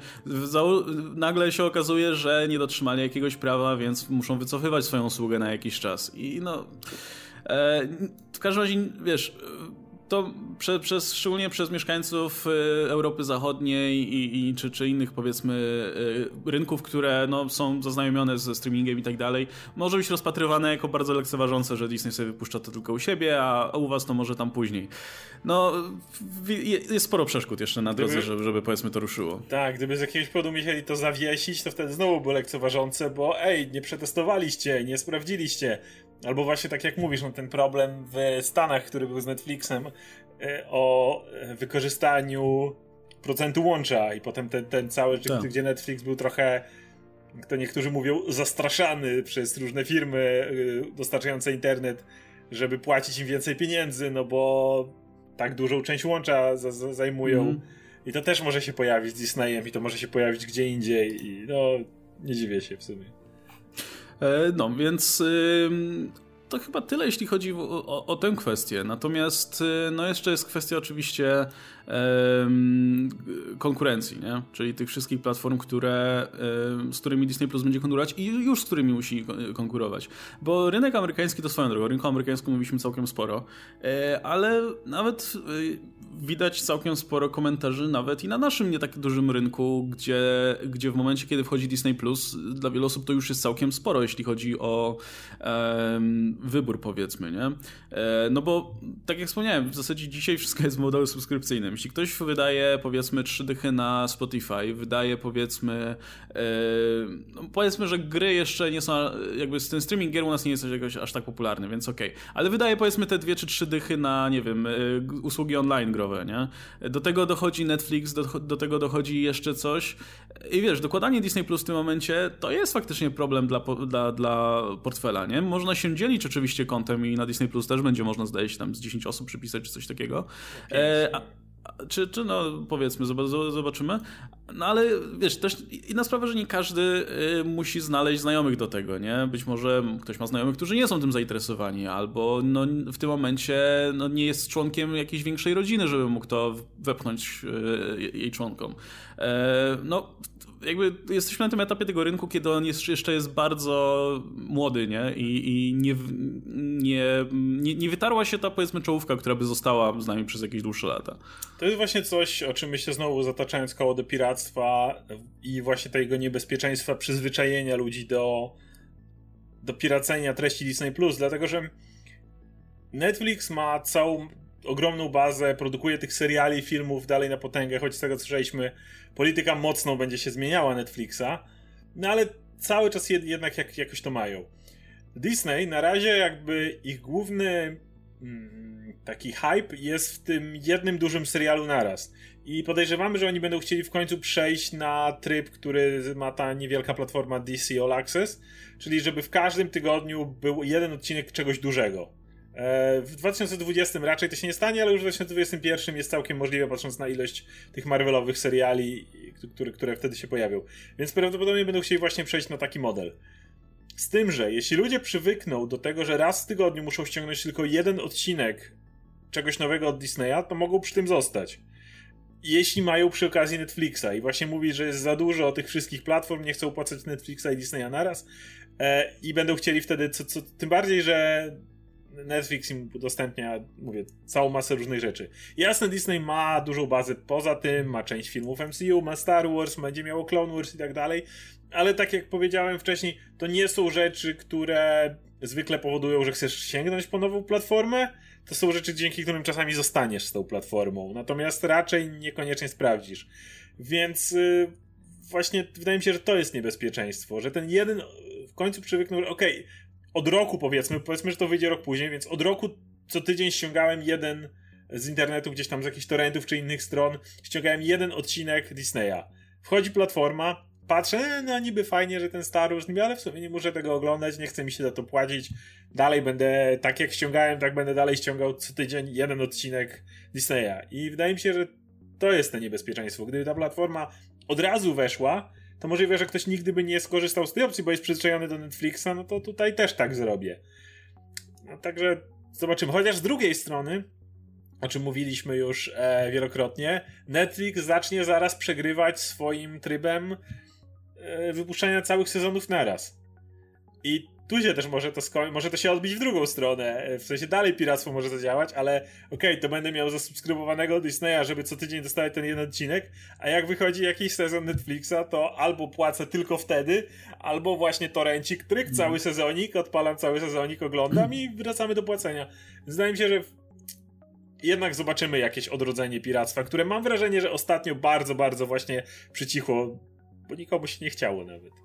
Nagle się okazuje, że nie dotrzymali jakiegoś prawa, więc muszą wycofywać swoją usługę na jakiś czas. I no... E, w każdym razie, wiesz to prze, przez, szczególnie przez mieszkańców y, Europy Zachodniej i, i czy, czy, innych powiedzmy y, rynków, które no, są zaznajomione ze streamingiem i tak dalej, może być rozpatrywane jako bardzo lekceważące, że Disney sobie wypuszcza to tylko u siebie, a u was to może tam później. No, jest sporo przeszkód jeszcze na drodze, gdyby, żeby, żeby powiedzmy to ruszyło. Tak, gdyby z jakiegoś powodu musieli to zawiesić, to wtedy znowu było lekceważące, bo ej, nie przetestowaliście, nie sprawdziliście. Albo właśnie tak jak mówisz, no ten problem w Stanach, który był z Netflixem, e, o wykorzystaniu procentu łącza i potem ten, ten cały, tak. gdzie Netflix był trochę, jak to niektórzy mówią, zastraszany przez różne firmy e, dostarczające internet, żeby płacić im więcej pieniędzy, no bo tak dużą część łącza zajmują. Mm. I to też może się pojawić z Disneyem i to może się pojawić gdzie indziej i no nie dziwię się w sumie. E, no, więc to chyba tyle, jeśli chodzi o, o, o, tę kwestię. Natomiast no jeszcze jest kwestia oczywiście konkurencji, nie? czyli tych wszystkich platform, które, z którymi Disney Plus będzie konkurować i już z którymi musi konkurować. Bo rynek amerykański to swoją drogą, rynku amerykańskim mówiliśmy całkiem sporo, e, ale nawet e, widać całkiem sporo komentarzy nawet i na naszym nie tak dużym rynku, gdzie, gdzie w momencie, kiedy wchodzi Disney Plus, dla wielu osób to już jest całkiem sporo, jeśli chodzi o wybór, powiedzmy, nie? E, no bo, tak jak wspomniałem, w zasadzie dzisiaj wszystko jest w modelu subskrypcyjnym. Jeśli ktoś wydaje powiedzmy trzy dychy na Spotify, wydaje powiedzmy yy, no powiedzmy, że gry jeszcze nie są, jakby ten streaming gier u nas nie jest jakoś aż tak popularny, więc okej. Okay. Ale wydaje powiedzmy te dwie czy trzy dychy na, nie wiem, yy, usługi online growe, nie? Do tego dochodzi Netflix, do, do tego dochodzi jeszcze coś i wiesz, dokładanie Disney Plus w tym momencie to jest faktycznie problem dla, dla, dla portfela, nie? Można się dzielić oczywiście kontem i na Disney Plus też będzie można, zdaje się, tam z 10 osób przypisać czy coś takiego. E, a, czy, czy no powiedzmy, zobaczymy. No ale wiesz, też inna sprawa, że nie każdy y, musi znaleźć znajomych do tego, nie? Być może ktoś ma znajomych, którzy nie są tym zainteresowani, albo no, w tym momencie no, nie jest członkiem jakiejś większej rodziny, żeby mógł to wepchnąć y, jej członkom. E, no, jakby jesteśmy na tym etapie tego rynku, kiedy on jest, jeszcze jest bardzo młody, nie? I, i nie, nie, nie, nie wytarła się ta, powiedzmy, czołówka, która by została z nami przez jakieś dłuższe lata. To jest właśnie coś, o czym myślę znowu zataczając koło do piractwa i właśnie tego niebezpieczeństwa przyzwyczajenia ludzi do, do piracenia treści Disney+, dlatego że Netflix ma całą ogromną bazę, produkuje tych seriali, filmów dalej na potęgę, choć z tego co słyszeliśmy, polityka mocno będzie się zmieniała Netflixa, no ale cały czas jednak jak, jakoś to mają. Disney na razie jakby ich główny mm, taki hype jest w tym jednym dużym serialu naraz. I podejrzewamy, że oni będą chcieli w końcu przejść na tryb, który ma ta niewielka platforma DC All Access, czyli żeby w każdym tygodniu był jeden odcinek czegoś dużego. E, w 2020 raczej to się nie stanie, ale już w 2021 jest całkiem możliwe, patrząc na ilość tych Marvelowych seriali, które, które wtedy się pojawią. Więc prawdopodobnie będą chcieli właśnie przejść na taki model. Z tym, że jeśli ludzie przywykną do tego, że raz w tygodniu muszą ściągnąć tylko jeden odcinek czegoś nowego od Disneya, to mogą przy tym zostać. Jeśli mają przy okazji Netflixa i właśnie mówi, że jest za dużo tych wszystkich platform, nie chcą płacać Netflixa i Disneya naraz e, i będą chcieli wtedy, co, co, tym bardziej, że Netflix im udostępnia, mówię, całą masę różnych rzeczy. Jasne, Disney ma dużą bazę poza tym, ma część filmów MCU, ma Star Wars, będzie miało Clone Wars i tak dalej, ale tak jak powiedziałem wcześniej, to nie są rzeczy, które zwykle powodują, że chcesz sięgnąć po nową platformę, to są rzeczy, dzięki którym czasami zostaniesz z tą platformą, natomiast raczej niekoniecznie sprawdzisz. Więc yy, właśnie wydaje mi się, że to jest niebezpieczeństwo, że ten jeden w końcu przywyknął, okej, okay, od roku powiedzmy, powiedzmy, że to wyjdzie rok później, więc od roku co tydzień ściągałem jeden z internetu, gdzieś tam z jakichś torrentów czy innych stron, ściągałem jeden odcinek Disneya. Wchodzi platforma, patrzę, e, no niby fajnie, że ten Star Wars, ale w sumie nie muszę tego oglądać, nie chce mi się za to płacić. Dalej będę, tak jak ściągałem, tak będę dalej ściągał co tydzień jeden odcinek Disneya. I wydaje mi się, że to jest to niebezpieczeństwo. Gdyby ta platforma od razu weszła, to możliwe, że ktoś nigdy by nie skorzystał z tej opcji, bo jest przyzwyczajony do Netflixa, no to tutaj też tak zrobię. No także zobaczymy. Chociaż z drugiej strony, o czym mówiliśmy już e, wielokrotnie, Netflix zacznie zaraz przegrywać swoim trybem e, wypuszczania całych sezonów naraz. I tu się też może to może to się odbić w drugą stronę. E, w sensie dalej piractwo może zadziałać, ale okej, okay, to będę miał zasubskrybowanego Disneya, żeby co tydzień dostawać ten jeden odcinek, a jak wychodzi jakiś sezon Netflixa, to albo płacę tylko wtedy, albo właśnie torencik, tryk, mhm. cały sezonik, odpalam cały sezonik, oglądam i wracamy do płacenia. Zdaje mi się, że jednak zobaczymy jakieś odrodzenie piractwa, które mam wrażenie, że ostatnio bardzo, bardzo właśnie przycichło, bo nikomu się nie chciało nawet.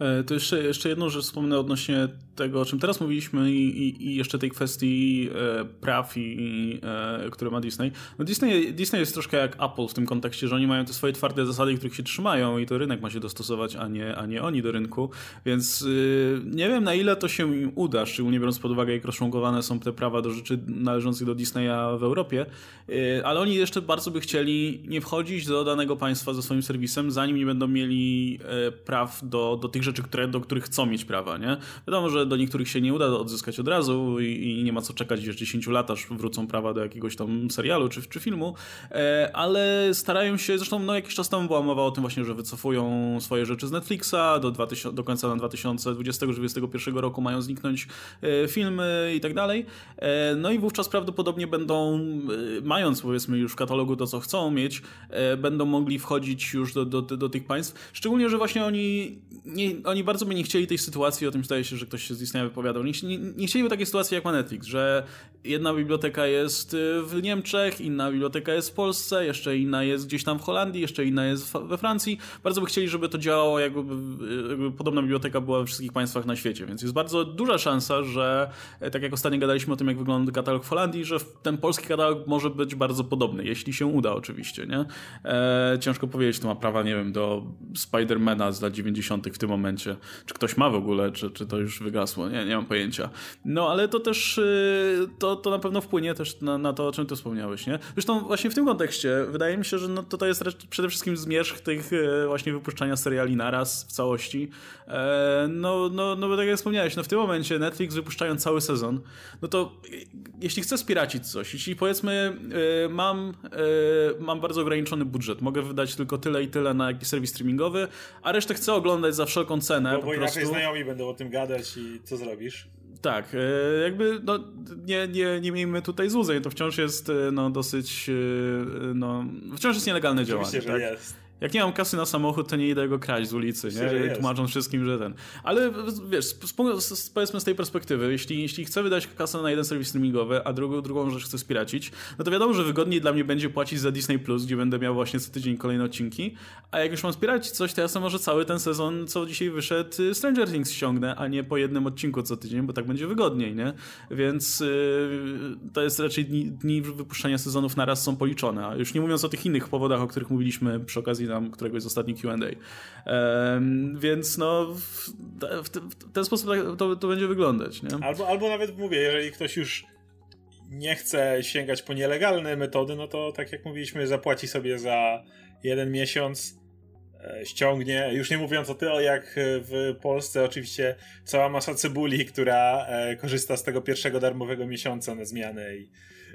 E, to jeszcze, jeszcze jedną rzecz wspomnę odnośnie tego, o czym teraz mówiliśmy i, i, i jeszcze tej kwestii e, praw, i, e, które ma Disney. No Disney. Disney jest troszkę jak Apple w tym kontekście, że oni mają te swoje twarde zasady, których się trzymają i to rynek ma się dostosować, a nie, a nie oni do rynku, więc y, nie wiem na ile to się im uda, szczególnie biorąc pod uwagę jak rozczłonkowane są te prawa do rzeczy należących do Disneya w Europie, y, ale oni jeszcze bardzo by chcieli nie wchodzić do danego państwa ze swoim serwisem, zanim nie będą mieli y, praw do, do tych rzeczy, rzeczy, które, do których chcą mieć prawa, nie? Wiadomo, że do niektórych się nie uda odzyskać od razu i, i nie ma co czekać już 10 lat, aż wrócą prawa do jakiegoś tam serialu czy, czy filmu, e, ale starają się, zresztą no, jakiś czas temu była mowa o tym właśnie, że wycofują swoje rzeczy z Netflixa, do, 2000, do końca 2020-2021 roku mają zniknąć e, filmy i tak dalej. E, no i wówczas prawdopodobnie będą, e, mając powiedzmy już w katalogu to, co chcą mieć, e, będą mogli wchodzić już do, do, do tych państw. Szczególnie, że właśnie oni, nie, oni bardzo by nie chcieli tej sytuacji, o tym zdaje się, że ktoś się z Disneya wypowiadał, nie, nie, nie chcieliby takiej sytuacji jak ma Netflix, że jedna biblioteka jest y, w Niemczech, inna biblioteka jest w Polsce, jeszcze inna jest gdzieś tam w Holandii, jeszcze inna jest we Francji. Bardzo by chcieli, żeby to działało, jakby, jakby podobna biblioteka była we wszystkich państwach na świecie, więc jest bardzo duża szansa, że e, tak jak ostatnio gadaliśmy o tym, jak wygląda katalog w Holandii, że ten polski katalog może być bardzo podobny, jeśli się uda oczywiście, nie? E, ciężko powiedzieć, to ma prawa, nie wiem, do Spidermana z lat 90. w tym momencie. Czy ktoś ma w ogóle, czy, czy to już wygasło? Nie, nie mam pojęcia. No, ale to też y, to, to na pewno wpłynie też na, na to, o czym ty wspomniałeś, nie? Zresztą właśnie w tym kontekście wydaje mi się, że no, to, jest przede wszystkim zmierzch tych e, właśnie wypuszczania seriali naraz w całości. E, no, no, no bo tak jak wspomniałeś, no w tym momencie Netflix wypuszczając cały sezon, no to jeśli chcę spiracić coś, jeśli powiedzmy mam, mam bardzo ograniczony budżet, mogę wydać tylko tyle i tyle na jakiś serwis streamingowy, a resztę chcę oglądać za wszelką cenę. No bo inaczej znajomi będą o tym gadać i co zrobisz? Tak, e, jakby no, nie, nie, nie miejmy tutaj złudzeń, to wciąż jest e, no, dosyć, e, no, wciąż jest nielegalne Oczywiście, działanie. Że tak? jest. Jak nie mam kasy na samochód, to nie idę go kraść z ulicy, nie? Tłumacząc wszystkim, że ten. Ale wiesz, powiedzmy z tej perspektywy, jeśli, jeśli chcę wydać kasę na jeden serwis streamingowy, a drugą, drugą rzecz chcę spiracić, no to wiadomo, że wygodniej dla mnie będzie płacić za Disney Plus, gdzie będę miał właśnie co tydzień kolejne odcinki. A jak już mam spiracić coś, to ja sobie może cały ten sezon, co dzisiaj wyszedł, y, Stranger Things ściągnę, a nie po jednym odcinku co tydzień, bo tak będzie wygodniej, nie? Więc yy, to jest raczej dni, dni wypuszczania sezonów naraz są policzone. A już nie mówiąc o tych innych powodach, o których mówiliśmy przy okazji tam któregoś z ostatnich Q&A. Więc no w, w, ten sposób tak to, to będzie wyglądać. Nie? Albo, albo nawet mówię, jeżeli ktoś już nie chce sięgać po nielegalne metody, no to tak jak mówiliśmy, zapłaci sobie za jeden miesiąc, e, ściągnie, już nie mówiąc o tyle, jak w Polsce oczywiście cała masa cebuli, która e, korzysta z tego pierwszego darmowego miesiąca na zmianę i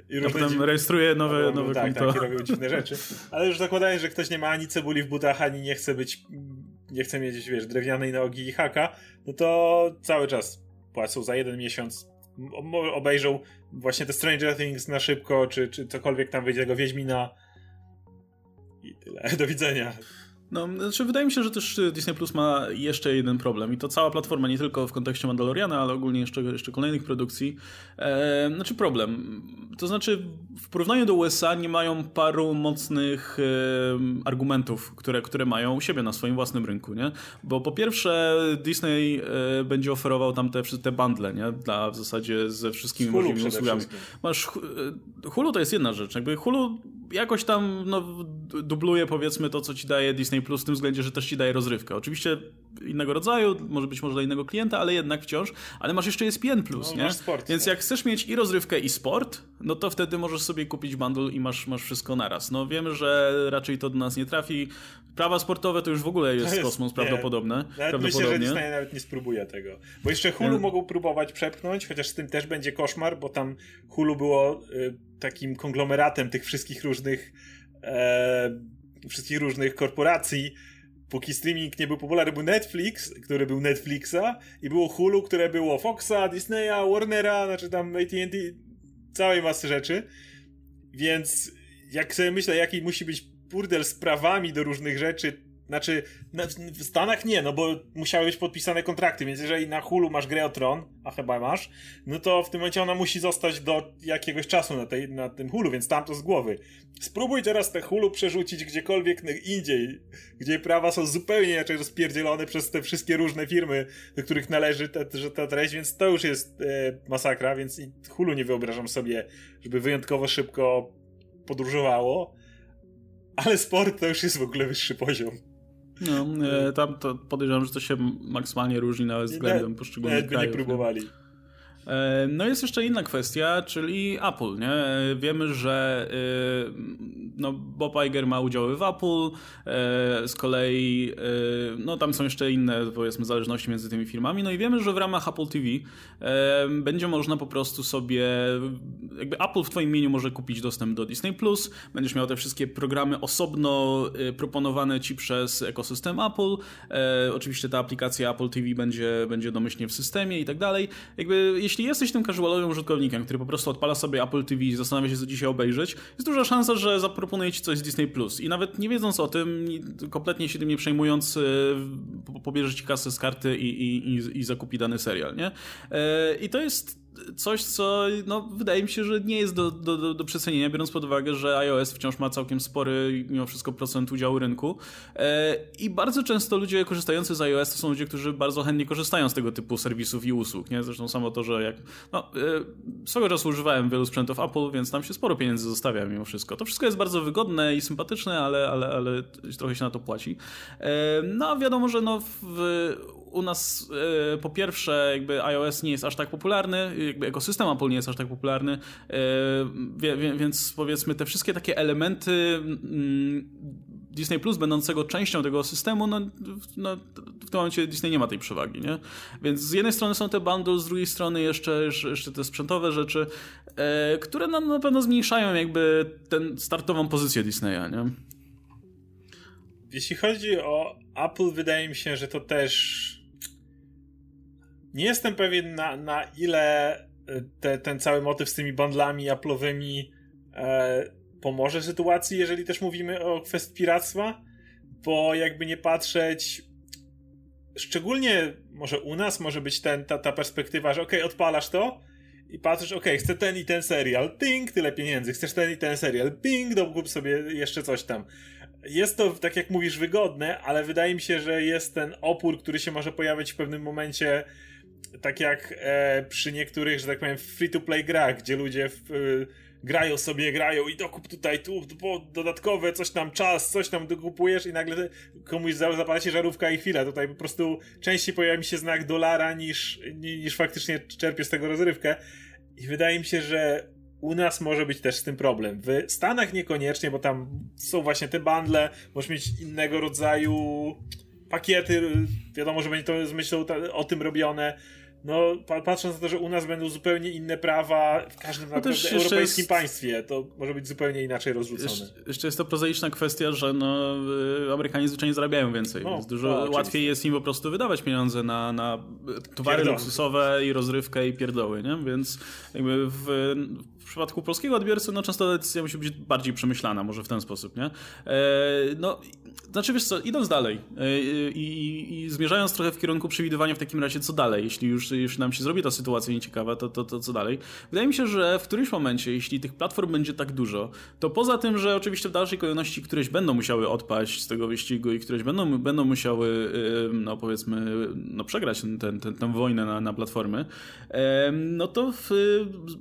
i różne... potem rejestruje nowe, no, nowe tak, konto. Tak, robią dziwne rzeczy. Ale już zakładając, że ktoś nie ma ani cebuli w butach, ani nie chce być, nie chce mieć, wiesz, drewnianej nogi i haka, no to cały czas płacą za jeden miesiąc obejrzą właśnie te Stranger Things na szybko, czy, czy cokolwiek tam wyjdzie tego Wiedźmina i tyle. Do widzenia. No, znaczy wydaje mi się, że też Disney Plus ma jeszcze jeden problem i to cała platforma, nie tylko w kontekście Mandaloriana, ale ogólnie jeszcze, jeszcze kolejnych produkcji. E, znaczy problem. To znaczy w porównaniu do USA nie mają paru mocnych e, argumentów, które, które mają u siebie na swoim własnym rynku, nie? Bo po pierwsze Disney e, będzie oferował tam te, te bundle, nie? Dla, w zasadzie ze wszystkimi możliwymi usługami. Masz e, Hulu to jest jedna rzecz. Jakby Hulu jakoś tam no, dubluje powiedzmy to, co ci daje Disney Plus w tym względzie, że też ci daje rozrywkę. Oczywiście innego rodzaju, może być może dla innego klienta, ale jednak wciąż, ale masz jeszcze ESPN Plus, no, nie? Sport, Więc jak chcesz mieć i rozrywkę i sport, no to wtedy możesz sobie kupić bundle i masz, masz wszystko naraz. No wiemy, że raczej to do nas nie trafi. Prawa sportowe to już w ogóle jest, jest kosmos prawdopodobne. Nawet prawdopodobnie. myślę, że Disney nawet nie spróbuje tego. Bo jeszcze Hulu ja. mogą próbować przepchnąć, chociaż z tym też będzie koszmar, bo tam Hulu było y, takim konglomeratem tych wszystkich różnych e, wszystkich różnych korporacji, póki streaming nie był popularny, był Netflix, który był Netflixa i było Hulu, które było Foxa, Disneya, Warnera, znaczy tam AT&T, całej masy rzeczy. Więc jak sobie myślę, jaki musi być burdel z prawami do różnych rzeczy, znaczy, w Stanach nie, no bo musiały być podpisane kontrakty, więc jeżeli na Hulu masz grę o Tron, a chyba masz, no to w tym momencie ona musi zostać do jakiegoś czasu na, tej, na tym Hulu, więc tam to z głowy. Spróbuj teraz te Hulu przerzucić gdziekolwiek indziej, gdzie prawa są zupełnie inaczej rozpierdzielone przez te wszystkie różne firmy, do których należy ta, ta treść, więc to już jest e, masakra, więc Hulu nie wyobrażam sobie, żeby wyjątkowo szybko podróżowało, ale sport to już jest w ogóle wyższy poziom. No, e, tam to podejrzewam, że to się maksymalnie różni nawet względem nie, poszczególnych nie, krajów. nie próbowali. E, no jest jeszcze inna kwestia, czyli Apple. Nie? Wiemy, że no, Bob Iger ma udziały w Apple, z kolei no, tam są jeszcze inne, powiedzmy, zależności między tymi firmami, no i wiemy, że w ramach Apple TV będzie można po prostu sobie, jakby Apple w twoim imieniu może kupić dostęp do Disney+, będziesz miał te wszystkie programy osobno proponowane ci przez ekosystem Apple, oczywiście ta aplikacja Apple TV będzie, będzie domyślnie w systemie i tak dalej. Jakby, jeśli jesteś tym casualowym użytkownikiem, który po prostu odpala sobie Apple TV i zastanawia się, co dzisiaj obejrzeć, jest duża szansa, że zaproponuje ci coś z Disney+. I nawet nie wiedząc o tym, kompletnie się tym nie przejmując, e, pobierze ci kasę z karty i, i, i, i zakupi dany serial, nie? E, I to jest coś, co no, wydaje mi się, że nie jest do, do, do przecenienia, biorąc pod uwagę, że iOS wciąż ma całkiem spory, mimo wszystko, procent udziału rynku. E, I bardzo często ludzie korzystający z iOS to są ludzie, którzy bardzo chętnie korzystają z tego typu serwisów i usług. Nie? Zresztą samo to, że jak. No, e, swego czasu używałem wielu sprzętów Apple, więc tam się sporo pieniędzy zostawia mimo wszystko. To wszystko jest bardzo wygodne i sympatyczne, ale, ale, ale trochę się na to płaci. E, no a wiadomo, że no, w, u nas e, po pierwsze jakby iOS nie jest aż tak popularny, jakby ekosystem Apple nie jest aż tak popularny, e, więc powiedzmy te wszystkie takie elementy mm, Disney Plus będącego częścią tego systemu, no, no, w tym momencie Disney nie ma tej przewagi, nie? Więc z jednej strony są te bundles, z drugiej strony jeszcze, jeszcze te sprzętowe rzeczy, e, które no, na pewno zmniejszają jakby ten startową pozycję Disneya, nie? Jeśli chodzi o Apple, wydaje mi się, że to też nie jestem pewien na, na ile e, te, ten cały motyw z tymi bundlami Apple'owymi e, pomoże sytuacji, jeżeli też mówimy o kwestii piractwa, bo jakby nie patrzeć, szczególnie może u nas może być ten, ta, ta perspektywa, że ok, odpalasz to i patrzysz, ok, chcę ten i ten serial, ping, tyle pieniędzy, chcesz ten i ten serial, ping, dokup sobie jeszcze coś tam. Jest to, tak jak mówisz, wygodne, ale wydaje mi się, że jest ten opór, który się może pojawić w pewnym momencie tak jak e, przy niektórych, że tak powiem, free-to-play grach, gdzie ludzie w, e, grają sobie, grają i dokup tutaj, tu, bo dodatkowe, coś tam czas, coś tam dokupujesz i nagle komuś zapala się żarówka i chwila. Tutaj po prostu częściej pojawia mi się znak dolara niż, niż faktycznie czerpię z tego rozrywkę. I wydaje mi się, że u nas może być też z tym problem. W Stanach niekoniecznie, bo tam są właśnie te bundle, możesz mieć innego rodzaju pakiety, wiadomo, że będzie to z myślą o tym robione no patrząc na to, że u nas będą zupełnie inne prawa w każdym no europejskim jest... państwie, to może być zupełnie inaczej rozrzucone. Jeszcze, jeszcze jest to prozaiczna kwestia, że no, y, Amerykanie zwyczajnie zarabiają więcej, no, więc dużo no, łatwiej jest im po prostu wydawać pieniądze na, na towary Pierdoły. luksusowe i rozrywkę i pierdoły, nie? Więc jakby w, w przypadku polskiego odbiorcy, no często decyzja musi być bardziej przemyślana, może w ten sposób, nie? E, no, znaczy wiesz co, idąc dalej e, i, i, zmierzając trochę w kierunku przewidywania w takim razie, co dalej, jeśli już, już nam się zrobi ta sytuacja nieciekawa, to, to, to co dalej? Wydaje mi się, że w którymś momencie, jeśli tych platform będzie tak dużo, to poza tym, że oczywiście w dalszej kolejności któreś będą musiały odpaść z tego wyścigu i któreś będą, będą musiały, no powiedzmy, no przegrać ten, ten, ten, tę wojnę na, na platformy, no to w,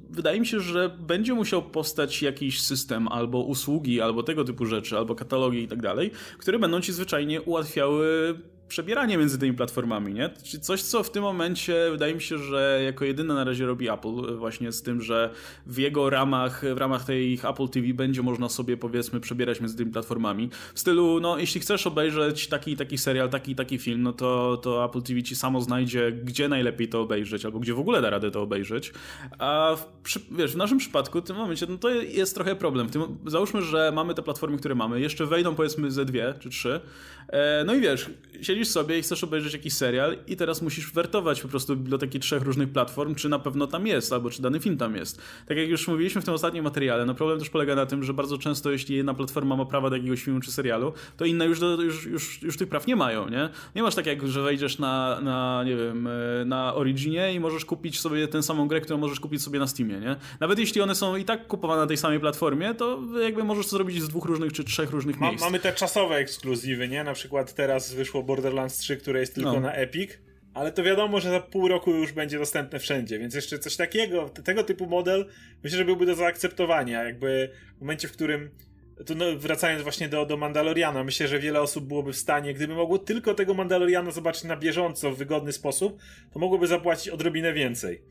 wydaje mi się, że będzie musiał powstać jakiś system albo usługi, albo tego typu rzeczy, albo katalogi i tak dalej, które będą ci zwyczajnie ułatwiały przebieranie między tymi platformami, nie? Czyli coś, co w tym momencie wydaje mi się, że jako jedyne na razie robi Apple, właśnie z tym, że w jego ramach, w ramach tej Apple TV będzie można sobie powiedzmy przebierać między tymi platformami. W stylu, no jeśli chcesz obejrzeć taki taki serial, taki taki film, no to, to Apple TV ci samo znajdzie, gdzie najlepiej to obejrzeć, albo gdzie w ogóle da radę to obejrzeć. A w, wiesz, w naszym przypadku, w tym momencie, no to jest trochę problem. Tym, załóżmy, że mamy te platformy, które mamy, jeszcze wejdą powiedzmy ze dwie czy trzy, e, no i wiesz, siedzisz sobie i chcesz obejrzeć jakiś serial i teraz musisz wertować po prostu biblioteki trzech różnych platform, czy na pewno tam jest, albo czy dany film tam jest. Tak jak już mówiliśmy w tym ostatnim materiale, no problem też polega na tym, że bardzo często jeśli jedna platforma ma prawa do jakiegoś filmu czy serialu, to inne już, do, już, już, już tych praw nie mają, nie? Nie masz tak jak, że wejdziesz na, na nie wiem, e, na Originie i możesz kupić sobie tę samą grę, którą możesz kupić sobie na Steamie, nie? Nawet jeśli one są i tak kupowane na tej samej platformie, to jakby możesz to zrobić z dwóch różnych czy trzech różnych ma, miejsc. Mamy te czasowe ekskluzywy, nie? Na przykład teraz wyszło Borderlands 3, które jest tylko no. na Epic, ale to wiadomo, że za pół roku już będzie dostępne wszędzie, więc jeszcze coś takiego, tego typu model myślę, że byłby do zaakceptowania, jakby w momencie, w którym to no, wracając właśnie do, do Mandaloriana, myślę, że wiele osób byłoby w stanie, gdyby mogło tylko tego Mandaloriana zobaczyć na bieżąco w wygodny sposób, to mogłoby zapłacić odrobinę więcej.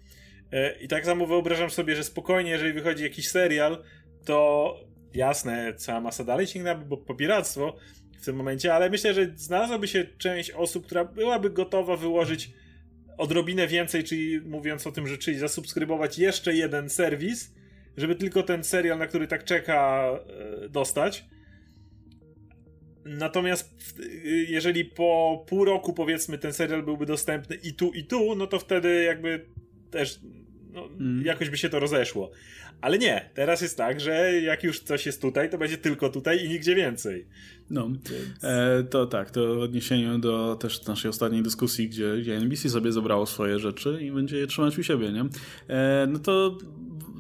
E, I tak samo wyobrażam sobie, że spokojnie, jeżeli wychodzi jakiś serial, to jasne, cała masa dalej sięgnałaby po, po piractwo w tym momencie, ale myślę, że znalazłaby się część osób, która byłaby gotowa wyłożyć odrobinę więcej, czyli mówiąc o tym, że czyli zasubskrybować jeszcze jeden serwis, żeby tylko ten serial, na który tak czeka, e, dostać. Natomiast jeżeli po pół roku powiedzmy ten serial byłby dostępny i tu, i tu, no to wtedy jakby też no, mm. jakoś by się to rozeszło. Ale nie, teraz jest tak, że jak już coś jest tutaj, to będzie tylko tutaj i nigdzie więcej. No, Więc... e, to tak, to w odniesieniu do też naszej ostatniej dyskusji, gdzie, gdzie NBC sobie zabrało swoje rzeczy i będzie je trzymać u siebie, nie? E, no to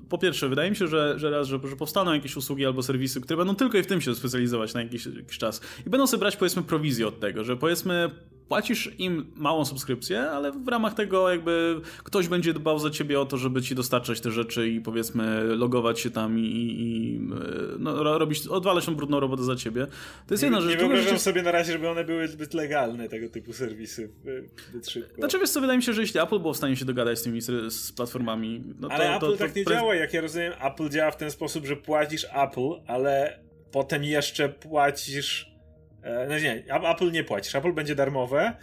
po pierwsze, wydaje mi się, że, że raz, że, że powstaną jakieś usługi albo serwisy, które będą tylko i w tym się specjalizować na jakiś, jakiś czas i będą sobie brać powiedzmy prowizję od tego, że powiedzmy płacisz im małą subskrypcję, ale w ramach tego jakby ktoś będzie dbał za ciebie o to, żeby ci dostarczać te rzeczy i powiedzmy logować się tam i, i no, robić, odwalać tą brudną robotę za ciebie. To jest jedna rzecz. Nie wyobrażam rzecz... sobie na razie, żeby one były zbyt legalne, tego typu serwisy zbyt szybko. Znaczy wiesz co, wydaje mi się, że jeśli Apple było w stanie się dogadać z tymi z platformami, no to, Ale to, Apple to, tak nie działa, jak ja rozumiem, Apple działa w ten sposób, że płacisz Apple, ale potem jeszcze płacisz E, no nie, Apple nie płacisz. Apple będzie darmowe,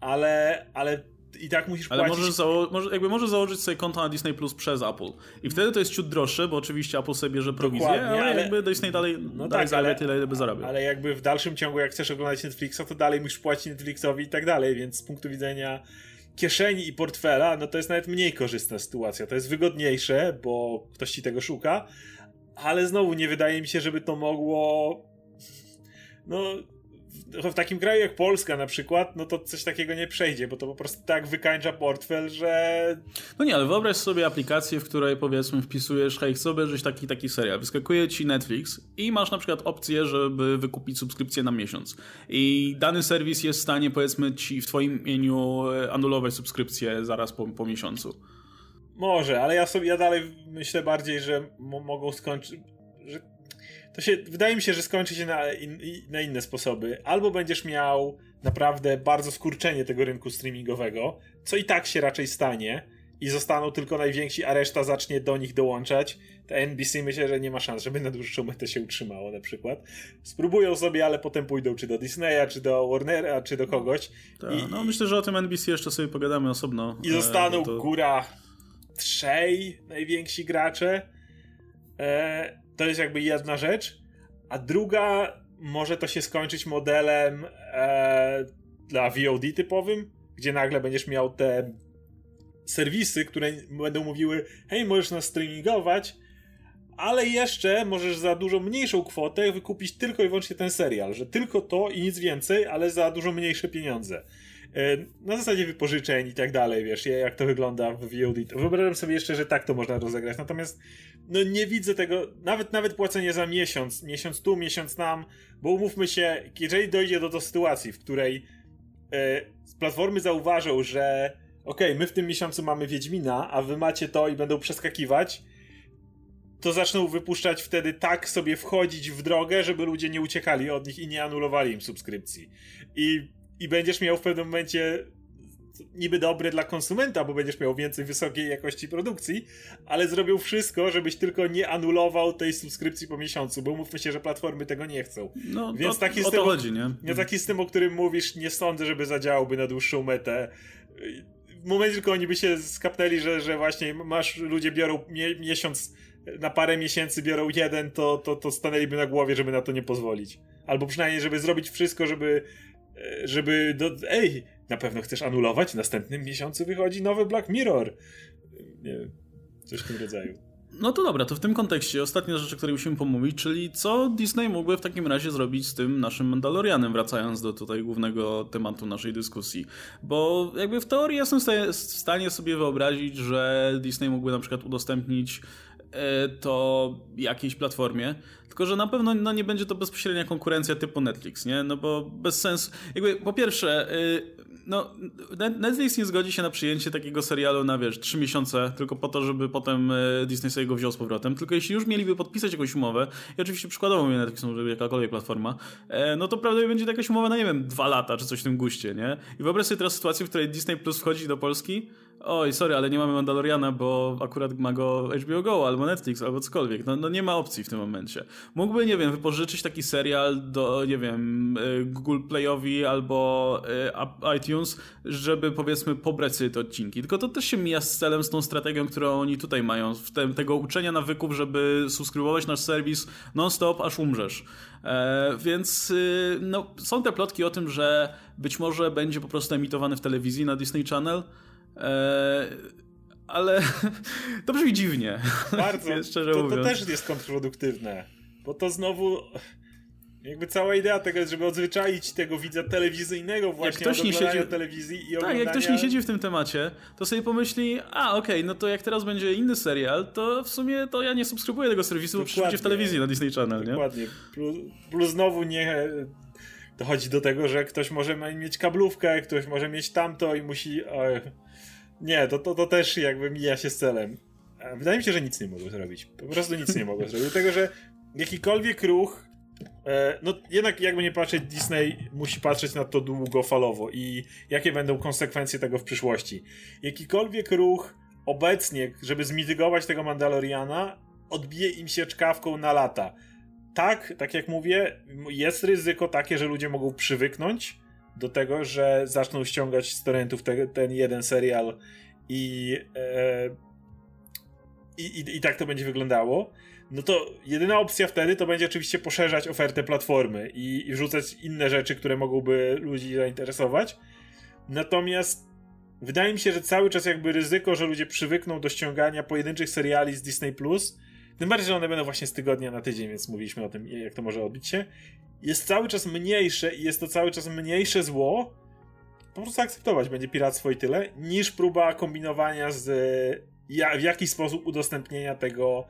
ale, ale i tak musisz ale płacić. Ale możesz, zało- jakby możesz założyć sobie konto na Disney Plus przez Apple. I wtedy to jest ciut droższe, bo oczywiście Apple sobie bierze prowizję, ale, ale, jakby Disney dalej, no dalej tak, zarabia ale, tyle, ile by zarabiał. Ale jakby w dalszym ciągu, jak chcesz oglądać Netflixa, to dalej musisz płacić Netflixowi i tak dalej, więc z punktu widzenia kieszeni i portfela, no to jest nawet mniej korzystna sytuacja. To jest wygodniejsze, bo ktoś ci tego szuka, ale znowu nie wydaje mi się, żeby to mogło no w takim kraju jak Polska na przykład, no to coś takiego nie przejdzie, bo to po prostu tak wykańcza portfel, że... No nie, ale wyobraź sobie aplikację, w której powiedzmy wpisujesz, hej, chcę obejrzeć taki taki serial, wyskakuje ci Netflix i masz na przykład opcję, żeby wykupić subskrypcję na miesiąc i dany serwis jest w stanie powiedzmy ci w twoim imieniu e, anulować subskrypcję zaraz po, po miesiącu. Może, ale ja sobie, ja dalej myślę bardziej, że mogą skończyć, że to się, wydaje mi się, że skończy się na, in, na inne sposoby. Albo będziesz miał naprawdę bardzo skurczenie tego rynku streamingowego, co i tak się raczej stanie i zostaną tylko najwięksi, a reszta zacznie do nich dołączać. Te NBC myślę, że nie ma szans, żeby na dłuższą metę się utrzymało na przykład. Spróbują sobie, ale potem pójdą czy do Disneya, czy do Warnera, czy do kogoś. Tak, I, no myślę, że o tym NBC jeszcze sobie pogadamy osobno. I zostaną e, to... góra trzej najwięksi gracze. E, to jest jakby jedna rzecz, a druga może to się skończyć modelem e, dla VOD typowym, gdzie nagle będziesz miał te serwisy, które będą mówiły, hej, możesz nas streamingować, ale jeszcze możesz za dużo mniejszą kwotę wykupić tylko i wyłącznie ten serial, że tylko to i nic więcej, ale za dużo mniejsze pieniądze. E, na zasadzie wypożyczeń i tak dalej, wiesz, jak to wygląda w VOD. Wyobrażam sobie jeszcze, że tak to można rozegrać, natomiast no nie widzę tego, nawet nawet płacenie za miesiąc, miesiąc tu, miesiąc tam, bo umówmy się, jeżeli dojdzie do, do sytuacji, w której e, platformy zauważą, że okej, okay, my w tym miesiącu mamy Wiedźmina, a wy macie to i będą przeskakiwać, to zaczną wypuszczać wtedy tak sobie wchodzić w drogę, żeby ludzie nie uciekali od nich i nie anulowali im subskrypcji. I i będziesz miał w pewnym momencie niby dobry dla konsumenta, bo będziesz miał więcej wysokiej jakości produkcji, ale zrobił wszystko, żebyś tylko nie anulował tej subskrypcji po miesiącu, bo mówmy się, że platformy tego nie chcą. No, Więc to, taki o system, to chodzi, nie? nie? Taki system, o którym mówisz, nie sądzę, żeby zadziałałby na dłuższą metę. W momencie tylko oni by się skapnęli, że, że właśnie masz, ludzie biorą mie miesiąc, na parę miesięcy biorą jeden, to, to, to stanęliby na głowie, żeby na to nie pozwolić. Albo przynajmniej, żeby zrobić wszystko, żeby żeby do, ej, na pewno chcesz anulować, w następnym miesiącu wychodzi nowy Black Mirror. Nie wiem, coś w tym rodzaju. No to dobra, to w tym kontekście ostatnia rzecz, o której musimy pomówić, czyli co Disney mógłby w takim razie zrobić z tym naszym Mandalorianem, wracając do tutaj głównego tematu naszej dyskusji. Bo jakby w teorii jestem w stanie sobie wyobrazić, że Disney mógłby na przykład udostępnić e, to jakiejś platformie, tylko, że na pewno no, nie będzie to bezpośrednia konkurencja typu Netflix, nie? No bo bez sensu. Jakby po pierwsze, yy, no, Netflix nie zgodzi się na przyjęcie takiego serialu na wiesz, trzy miesiące, tylko po to, żeby potem y, Disney sobie go wziął z powrotem. Tylko jeśli już mieliby podpisać jakąś umowę, i oczywiście przykładowo mnie Netflix, żeby jakakolwiek platforma, e, no to prawdopodobnie będzie to jakaś umowa na nie wiem, dwa lata czy coś w tym guście, nie? I wyobraź sobie teraz sytuację, w której Disney Plus wchodzi do Polski oj, sorry, ale nie mamy Mandaloriana, bo akurat ma go HBO Go albo Netflix albo cokolwiek. No, no nie ma opcji w tym momencie. Mógłby, nie wiem, wypożyczyć taki serial do, nie wiem, y, Google Playowi albo y, iTunes, żeby powiedzmy pobrać sobie te odcinki. Tylko to też się mija z celem, z tą strategią, którą oni tutaj mają, w tem, tego uczenia nawyków, żeby subskrybować nasz serwis non-stop, aż umrzesz. E, więc y, no, są te plotki o tym, że być może będzie po prostu emitowany w telewizji na Disney Channel. E, ale to brzmi dziwnie. Bardzo. Szczerze to, to też jest kontrproduktywne. Bo to znowu. Jakby cała idea tego jest, żeby odzwyczaić tego widza telewizyjnego właśnie jak ktoś nie siedzi telewizji i oglądania... Tak, jak ktoś nie siedzi w tym temacie, to sobie pomyśli, a okej, okay, no to jak teraz będzie inny serial, to w sumie to ja nie subskrybuję tego serwisu, bo przecież w telewizji na Disney Channel, nie? Dokładnie. Plus, plus znowu nie dochodzi do tego, że ktoś może mieć kablówkę, ktoś może mieć tamto i musi... Nie, to, to, to też jakby mija się z celem. Wydaje mi się, że nic nie mogą zrobić. Po prostu nic nie mogą zrobić. Dlatego, że jakikolwiek ruch, e, no jednak jakby nie patrzeć, Disney musi patrzeć na to długofalowo i jakie będą konsekwencje tego w przyszłości. Jakikolwiek ruch obecnie, żeby zmitygować tego Mandaloriana, odbije im się czkawką na lata. Tak, tak jak mówię, jest ryzyko takie, że ludzie mogą przywyknąć, do tego, że zaczną ściągać z torrentów te, ten jeden serial i, e, i, i, i tak to będzie wyglądało, no to jedyna opcja wtedy to będzie oczywiście poszerzać ofertę platformy i, i wrzucać inne rzeczy, które mogłyby ludzi zainteresować. Natomiast wydaje mi się, że cały czas jakby ryzyko, że ludzie przywykną do ściągania pojedynczych seriali z Disney Plus, tym bardziej, że one będą właśnie z tygodnia na tydzień, więc mówiliśmy o tym, jak to może odbić się jest cały czas mniejsze i jest to cały czas mniejsze zło, po prostu akceptować będzie piractwo i tyle, niż próba kombinowania z w jakiś sposób udostępnienia tego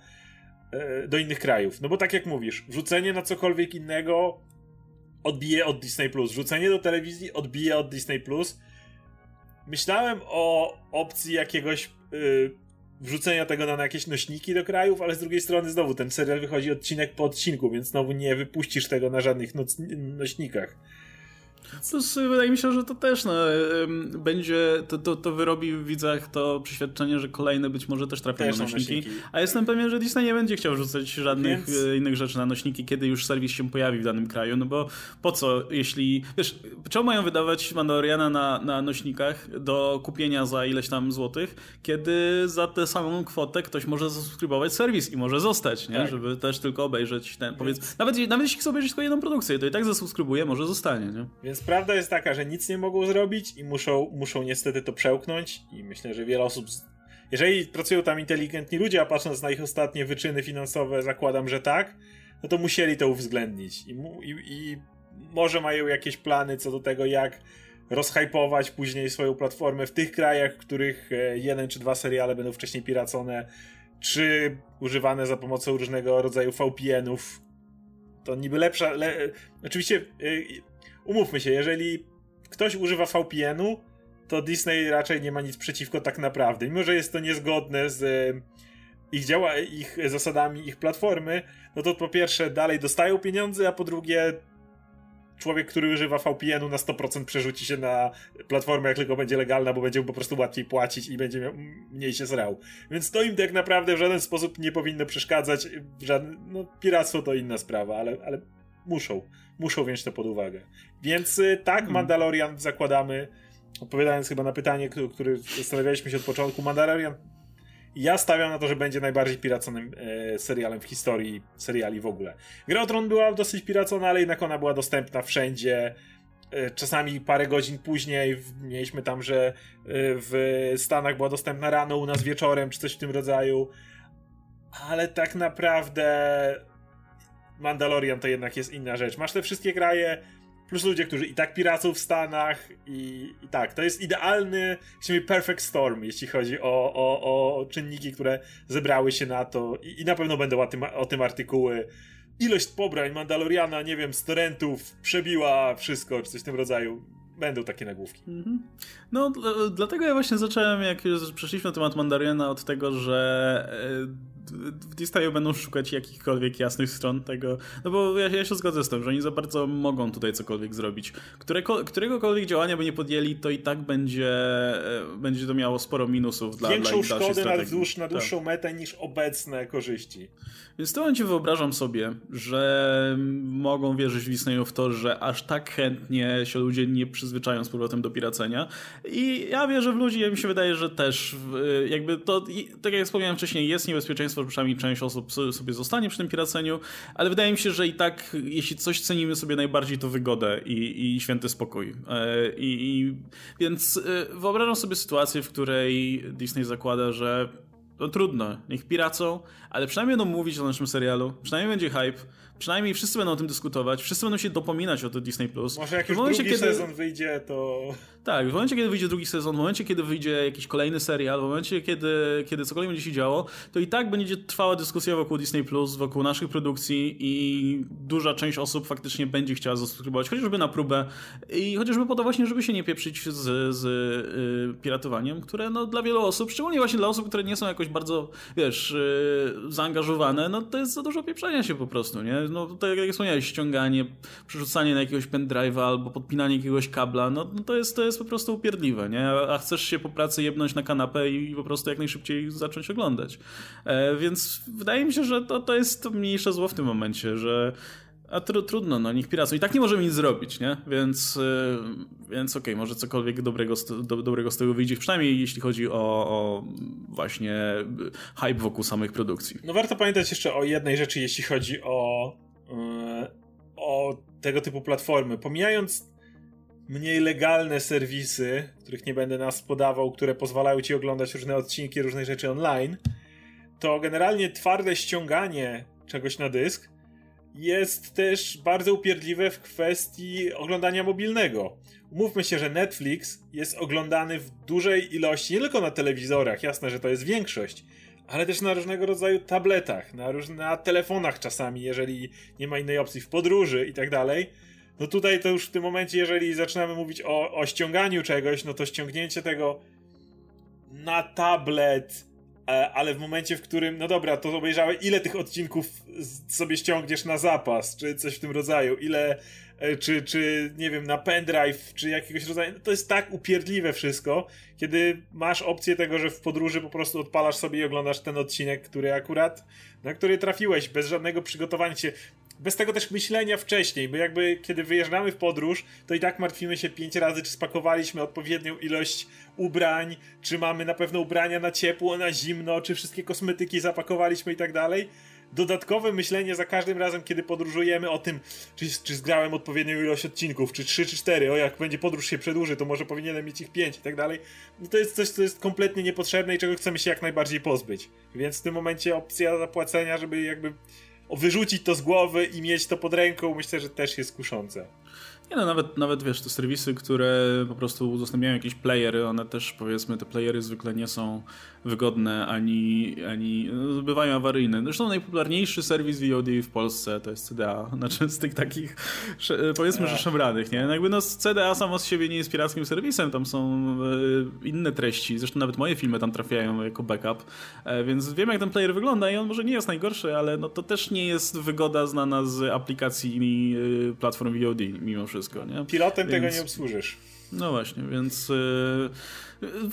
e, do innych krajów. No bo tak jak mówisz, wrzucenie na cokolwiek innego odbije od Disney Plus, wrzucenie do telewizji odbije od Disney Plus. Myślałem o opcji jakiegoś yy, wrzucenia tego na jakieś nośniki do krajów, ale z drugiej strony znowu ten serial wychodzi odcinek po odcinku, więc znowu nie wypuścisz tego na żadnych nośnikach. Plus wydaje mi się, że to też no, będzie, to, to, to wyrobi w widzach to przeświadczenie, że kolejne być może też trafią też na nośniki. nośniki. A jestem pewien, że Disney nie będzie chciał wrzucać żadnych Więc... E, innych rzeczy na nośniki, kiedy już serwis się pojawi w danym kraju, no bo po co, jeśli, wiesz, czemu mają wydawać Mandaloriana na, na nośnikach do kupienia za ileś tam złotych, kiedy za tę samą kwotę ktoś może zasubskrybować serwis i może zostać, nie? Tak. Żeby też tylko obejrzeć ten, powiedz, nawet, nawet jeśli chce obejrzeć tylko jedną produkcję, to i tak zasubskrybuje, może zostanie, nie? Więc prawda jest taka, że nic nie mogą zrobić i muszą, muszą niestety to przełknąć i myślę, że wiele osób jeżeli pracują tam inteligentni ludzie, a patrząc na ich ostatnie wyczyny finansowe, zakładam, że tak, no to musieli to uwzględnić. I, i, i może mają jakieś plany co do tego, jak rozhypować później swoją platformę w tych krajach, w których e, jeden czy dwa seriale będą wcześniej piracone, czy używane za pomocą różnego rodzaju VPN-ów. To niby lepsza. Le... Oczywiście e, umówmy się, jeżeli ktoś używa VPN-u, to Disney raczej nie ma nic przeciwko tak naprawdę. Mimo, że jest to niezgodne z e, ich działa, ich zasadami, ich platformy, no to po pierwsze dalej dostają pieniądze, a po drugie człowiek, który używa VPN-u na 100% przerzuci się na platformę, jak tylko będzie legalna, bo będzie po prostu łatwiej płacić i będzie miał, mniej się zrał. Więc to im tak naprawdę w żaden sposób nie powinno przeszkadzać. Żaden, no, piractwo to inna sprawa, ale, ale muszą, muszą wziąć to pod uwagę. Więc y, tak, hmm. Mandalorian zakładamy, odpowiadając chyba na pytanie, które zastanawialiśmy się od początku, Mandalorian ja stawiam na to, że będzie najbardziej piraconym e, serialem w historii seriali w ogóle. Gra o Tron była dosyć piracona, ale jednak ona była dostępna wszędzie. E, czasami parę godzin później mieliśmy tam, że e, w Stanach była dostępna rano, u nas wieczorem, czy coś w tym rodzaju. Ale tak naprawdę Mandalorian to jednak jest inna rzecz. Masz te wszystkie kraje, plus ludzie, którzy i tak piracą w Stanach i, i tak, to jest idealny, perfect storm, jeśli chodzi o, o, o czynniki, które zebrały się na to i, i na pewno będą o tym, o tym artykuły. Ilość pobrań Mandaloriana, nie wiem, z torrentów przebiła wszystko, czy coś w tym rodzaju będą takie nagłówki. Mhm. No, dlatego ja właśnie zacząłem, jak już przeszliśmy na temat Mandariana, od tego, że w Disneyu będą szukać jakichkolwiek jasnych stron tego, no bo ja, ja, się zgodzę z tym, że oni za bardzo mogą tutaj cokolwiek zrobić. Którego, któregokolwiek działania by nie podjęli, to i tak będzie, e, będzie to miało sporo minusów dla Większą dla szkodę na, dłuż, na dłuższą tak. metę niż obecne korzyści. Więc w tym momencie wyobrażam sobie, że mogą wierzyć Disneyu w to, że aż tak chętnie się ludzie nie przyzwyczają z powrotem do piracenia. I ja wierzę w ludzi, ja mi się wydaje, że też jakby to, tak jak wspomniałem wcześniej, jest niebezpieczeństwo, że przynajmniej część osób sobie zostanie przy tym piraceniu, ale wydaje mi się, że i tak, jeśli coś cenimy sobie najbardziej, to wygodę i, i święty spokój. E, I, i więc e, wyobrażam sobie sytuację, w której Disney zakłada, że no trudno, niech piracą, ale przynajmniej będą mówić o naszym serialu, przynajmniej będzie hype, przynajmniej wszyscy będą o tym dyskutować, wszyscy będą się dopominać o to Disney+. Plus. Może jak już momencie, drugi kiedy... sezon wyjdzie, to... Tak, w momencie, kiedy wyjdzie drugi sezon, w momencie, kiedy wyjdzie jakiś kolejny serial, w momencie, kiedy, kiedy cokolwiek będzie się działo, to i tak będzie trwała dyskusja wokół Disney+, Plus, wokół naszych produkcji i duża część osób faktycznie będzie chciała zasubskrybować, chociażby na próbę i chociażby po to właśnie, żeby się nie pieprzyć z, z yy, piratowaniem, które no, dla wielu osób, szczególnie właśnie dla osób, które nie są jakoś bardzo, wiesz, yy, zaangażowane, no to jest za dużo pieprzenia się po prostu, nie? no tak jak wspomniałeś, ściąganie, przerzucanie na jakiegoś pendrive'a albo podpinanie jakiegoś kabla, no, no, to, jest, to jest po prostu upierdliwe, nie? A chcesz się po pracy jebnąć na kanapę i po prostu jak najszybciej zacząć oglądać. E, więc wydaje mi się, że to, to jest mniejsze zło w tym momencie, że a tr trudno, no niech piracą. I tak nie możemy nic zrobić, nie? Więc, yy, więc okej, okay, może cokolwiek dobrego z, do, dobrego z tego wyjdzie, przynajmniej jeśli chodzi o, o, właśnie hype wokół samych produkcji. No warto pamiętać jeszcze o jednej rzeczy, jeśli chodzi o, yy, o tego typu platformy. Pomijając mniej legalne serwisy, których nie będę nas podawał, które pozwalają ci oglądać różne odcinki, różne rzeczy online, to generalnie twarde ściąganie czegoś na dysk jest też bardzo upierdliwe w kwestii oglądania mobilnego. Umówmy się, że Netflix jest oglądany w dużej ilości, nie tylko na telewizorach, jasne, że to jest większość, ale też na różnego rodzaju tabletach, na, różne, na telefonach czasami, jeżeli nie ma innej opcji, w podróży i tak dalej. No tutaj to już w tym momencie, jeżeli zaczynamy mówić o, o ściąganiu czegoś, no to ściągnięcie tego na tablet, ale w momencie, w którym, no dobra, to obejrzałem, ile tych odcinków sobie ściągniesz na zapas, czy coś w tym rodzaju, ile, e, czy, czy nie wiem, na pendrive, czy jakiegoś rodzaju, to jest tak upierdliwe wszystko, kiedy masz opcję tego, że w podróży po prostu odpalasz sobie i oglądasz ten odcinek, który akurat, na który trafiłeś, bez żadnego przygotowania się bez tego też myślenia wcześniej, bo jakby kiedy wyjeżdżamy w podróż, to i tak martwimy się pięć razy, czy spakowaliśmy odpowiednią ilość ubrań, czy mamy na pewno ubrania na ciepło, na zimno, czy wszystkie kosmetyki zapakowaliśmy i tak dalej. Dodatkowe myślenie za każdym razem, kiedy podróżujemy o tym, czy, czy zgrałem odpowiednią ilość odcinków, czy trzy, czy cztery, o jak będzie podróż się przedłuży, to może powinienem mieć ich pięć i tak dalej. No to jest coś, co jest kompletnie niepotrzebne i czego chcemy się jak najbardziej pozbyć. Więc w tym momencie opcja zapłacenia, żeby jakby wyrzucić to z głowy i mieć to pod ręką, myślę, że też jest kuszące. Nie no, nawet, nawet wiesz, te serwisy, które po prostu udostępniają jakieś playery, one też powiedzmy, te playery zwykle nie są wygodne, ani, ani no, bywają awaryjne. Zresztą najpopularniejszy serwis VOD w Polsce to jest CDA, znaczy z tych takich powiedzmy, że szemranych, nie? No jakby no CDA samo z siebie nie jest pirackim serwisem, tam są e, inne treści, zresztą nawet moje filmy tam trafiają jako backup, e, więc wiem jak ten player wygląda i on może nie jest najgorszy, ale no to też nie jest wygoda znana z aplikacji e, platform VOD mimo wszystko, nie? Pilotem więc... tego nie obsłużysz. No właśnie, więc, yy,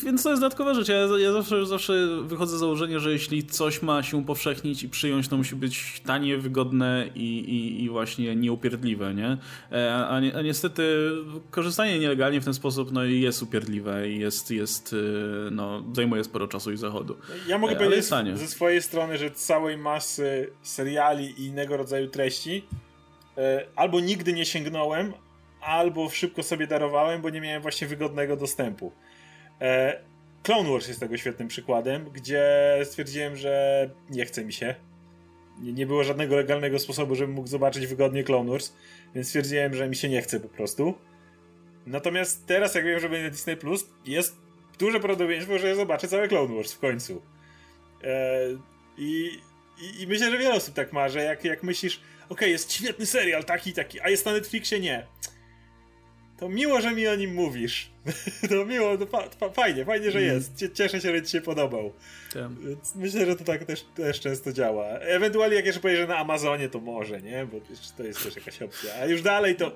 więc to jest dodatkowa rzecz. Ja, ja zawsze, zawsze wychodzę z założenia, że jeśli coś ma się upowszechnić i przyjąć, to musi być tanie, wygodne i, i, i właśnie nieupierdliwe, nie? E, a, a, niestety korzystanie nielegalnie w ten sposób no, jest upierdliwe i jest, jest yy, no, zajmuje sporo czasu i zachodu. Ja mogę e, powiedzieć ze swojej strony, że całej masy seriali i innego rodzaju treści albo nigdy nie sięgnąłem, albo szybko sobie darowałem, bo nie miałem właśnie wygodnego dostępu. E, Clone Wars jest tego świetnym przykładem, gdzie stwierdziłem, że nie chce mi się. Nie, nie było żadnego legalnego sposobu, żebym mógł zobaczyć wygodnie Clone Wars, więc stwierdziłem, że mi się nie chce po prostu. Natomiast teraz, jak wiem, że będzie Disney Plus, jest duże prawdopodobieństwo, że zobaczę całe Clone Wars w końcu. E, i, i, i, myślę, że wiele osób tak ma, że jak, jak myślisz, ok, jest świetny serial, taki, taki, a jest na Netflixie, nie to miło, że mi o nim mówisz. to miło, to fa fa fajnie, fajnie, że mm. jest. Cieszę się, że ci się podobał. Tak. Myślę, że to tak też, też często działa. Ewentualnie jak jeszcze że na Amazonie to może, nie? Bo to jest też jakaś opcja. A już dalej to...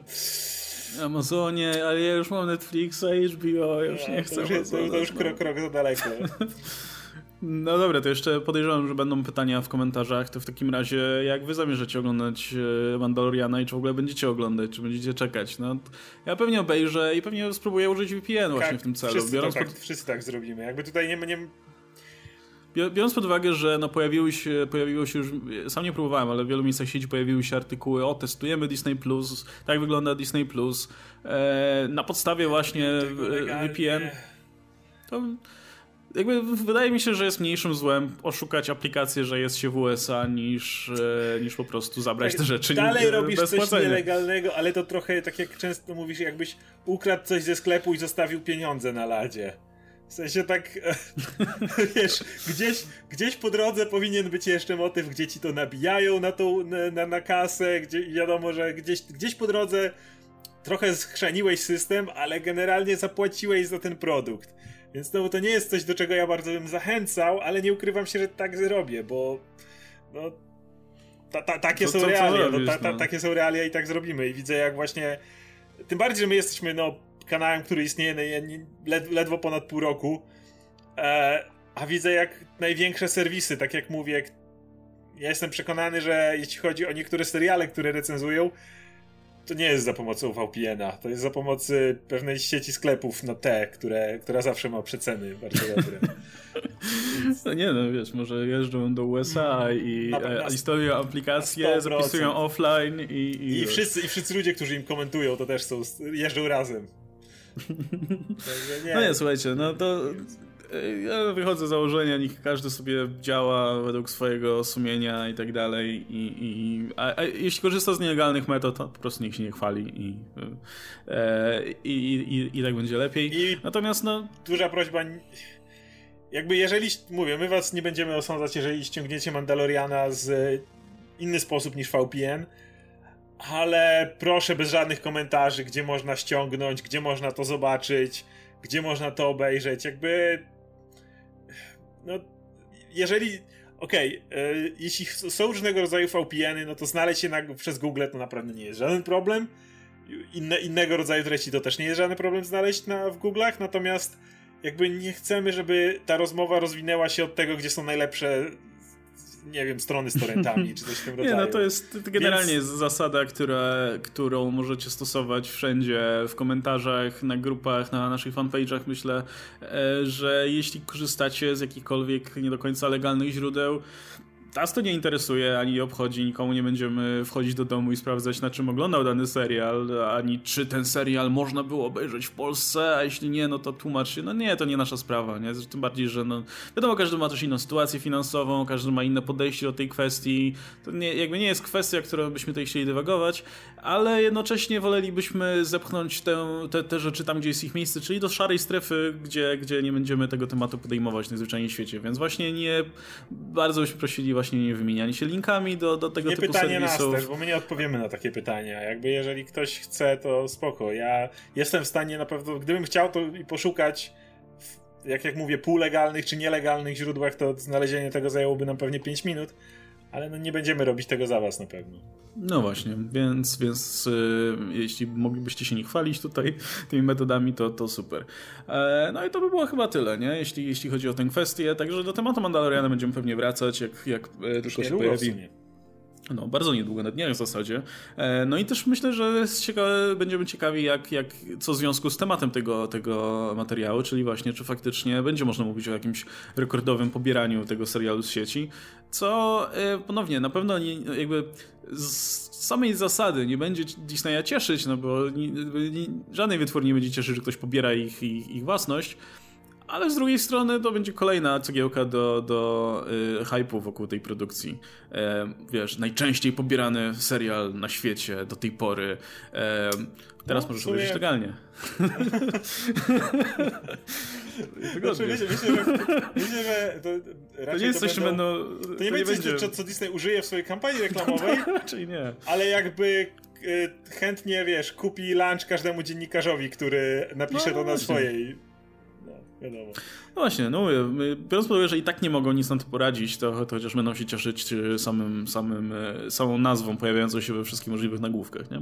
Amazonie, ale ja już mam Netflixa, HBO, już nie chcę. To już, to, to już krok, krok za daleko. No dobra, to jeszcze podejrzewam, że będą pytania w komentarzach. To w takim razie, jak wy zamierzacie oglądać e, Mandaloriana i czy w ogóle będziecie oglądać, czy będziecie czekać? No, ja pewnie obejrzę i pewnie spróbuję użyć VPN właśnie tak, w tym celu. Wszyscy, Biorąc tak, pod... wszyscy tak zrobimy. Jakby tutaj nie, nie, Biorąc pod uwagę, że no pojawiły się, pojawiło się już, sam nie próbowałem, ale w wielu miejscach sieci pojawiły się artykuły, o testujemy Disney+, Plus, tak wygląda Disney+, Plus, e, na podstawie właśnie VPN. To jakby wydaje mi się, że jest mniejszym złem oszukać aplikację, że jest się w USA niż, e, niż po prostu zabrać tak, te rzeczy Dalej nie, robisz coś płacenia. nielegalnego, ale to trochę tak jak często mówisz, jakbyś ukradł coś ze sklepu i zostawił pieniądze na ladzie. W sensie tak, wiesz, gdzieś, gdzieś po drodze powinien być jeszcze motyw, gdzie ci to nabijają na, tą, na, na kasę, gdzie wiadomo, że gdzieś, gdzieś po drodze trochę schrzaniłeś system, ale generalnie zapłaciłeś za ten produkt. Więc znowu to nie jest coś, do czego ja bardzo bym zachęcał, ale nie ukrywam się, że tak zrobię, bo no, ta, ta, takie, są realia, no, ta, no. takie są realia i tak zrobimy. I widzę jak właśnie, tym bardziej, że my jesteśmy no, kanałem, który istnieje led, ledwo ponad pół roku, e, a widzę jak największe serwisy, tak jak mówię, ja jestem przekonany, że jeśli chodzi o niektóre seriale, które recenzują, to nie jest za pomocą VPN-a, to jest za pomocą pewnej sieci sklepów na T, które, która zawsze ma przeceny bardzo dobre. No nie no, wiesz, może jeżdżą do USA i na, na, instalują aplikacje, zapisują offline i... I, I, wszyscy, I wszyscy ludzie, którzy im komentują, to też są, jeżdżą razem. nie. No nie, słuchajcie, no to ja wychodzę z założenia, niech każdy sobie działa według swojego sumienia i tak dalej. I, i a, a, jeśli korzysta z nielegalnych metod, to po prostu niech się nie chwali i, e, i, i, i tak będzie lepiej. I Natomiast no... Duża prośba, jakby jeżeli, mówię, my was nie będziemy osądzać, jeżeli ściągniecie Mandaloriana z inny sposób niż VPN, ale proszę bez żadnych komentarzy, gdzie można ściągnąć, gdzie można to zobaczyć, gdzie można to obejrzeć, jakby no, jeżeli. Okej, okay, e, jeśli są różnego rodzaju VPN-y, no to znaleźć się na, przez Google to naprawdę nie jest żaden problem. Inne, innego rodzaju treści to też nie jest żaden problem znaleźć na, w Google'ach, natomiast jakby nie chcemy, żeby ta rozmowa rozwinęła się od tego, gdzie są najlepsze nie wiem, strony z torrentami, czy coś w tym rodzaju. Nie, no to jest generalnie Więc... zasada, która, którą możecie stosować wszędzie, w komentarzach, na grupach, na naszych fanpage'ach, myślę, e, że jeśli korzystacie z jakichkolwiek nie do końca legalnych źródeł, nas to nie interesuje, ani obchodzi, nikomu nie będziemy wchodzić do domu i sprawdzać, na czym oglądał dany serial, ani czy ten serial można było obejrzeć w Polsce, a jeśli nie, no to tłumacz się. No nie, to nie nasza sprawa, nie? Tym bardziej, że no, wiadomo, każdy ma też inną sytuację finansową, każdy ma inne podejście do tej kwestii. To nie, jakby nie jest kwestia, którą byśmy tutaj chcieli dywagować, ale jednocześnie wolelibyśmy zepchnąć te, te, te rzeczy tam, gdzie jest ich miejsce, czyli do szarej strefy, gdzie, gdzie nie będziemy tego tematu podejmować najzwyczajniej w świecie. Więc właśnie nie bardzo byśmy prosili właśnie nie wymieniali się linkami do, do tego nie typu pytanie serwisów. nas też, bo my nie odpowiemy na takie pytania. Jakby jeżeli ktoś chce, to spoko. Ja jestem w stanie na pewno, gdybym chciał to i poszukać jak jak mówię, półlegalnych czy nielegalnych źródłach, to znalezienie tego zajęłoby nam pewnie 5 minut, ale no nie będziemy robić tego za was na pewno. No właśnie, więc, więc yy, jeśli moglibyście się nie chwalić tutaj tymi metodami, to, to super. E, no i to by było chyba tyle, nie? Jeśli, jeśli chodzi o tę kwestię. Także do tematu Mandaloriana będziemy pewnie wracać, jak, jak e, tylko się pojawi. No, bardzo niedługo, na dniach w zasadzie. E, no i też myślę, że ciekawe, będziemy ciekawi, jak, jak, co w związku z tematem tego, tego materiału, czyli właśnie, czy faktycznie będzie można mówić o jakimś rekordowym pobieraniu tego serialu z sieci, co e, ponownie, na pewno nie, jakby z samej zasady nie będzie Disneya cieszyć, no bo nie, nie, żadnej wytwórni nie będzie cieszyć, że ktoś pobiera ich, ich, ich własność, ale z drugiej strony to będzie kolejna cegiełka do, do y, hypu wokół tej produkcji. E, wiesz, najczęściej pobierany serial na świecie do tej pory. E, teraz no, możesz sumie... powiedzieć Znaczy, myślę, myślę, że, myślę, że to, to nie jest coś, będą, będą, to nie, to nie będzie coś, co, co Disney użyje w swojej kampanii reklamowej. Raczej nie. Ale jakby y, chętnie, wiesz, kupi lunch każdemu dziennikarzowi, który napisze no, to na swojej wiadomo. No właśnie, no mówię, biorąc pod uwagę, że i tak nie mogą nic na to poradzić, to, to chociaż będą się cieszyć e, samym, samym, e, samą nazwą pojawiającą się we wszystkich możliwych nagłówkach, nie?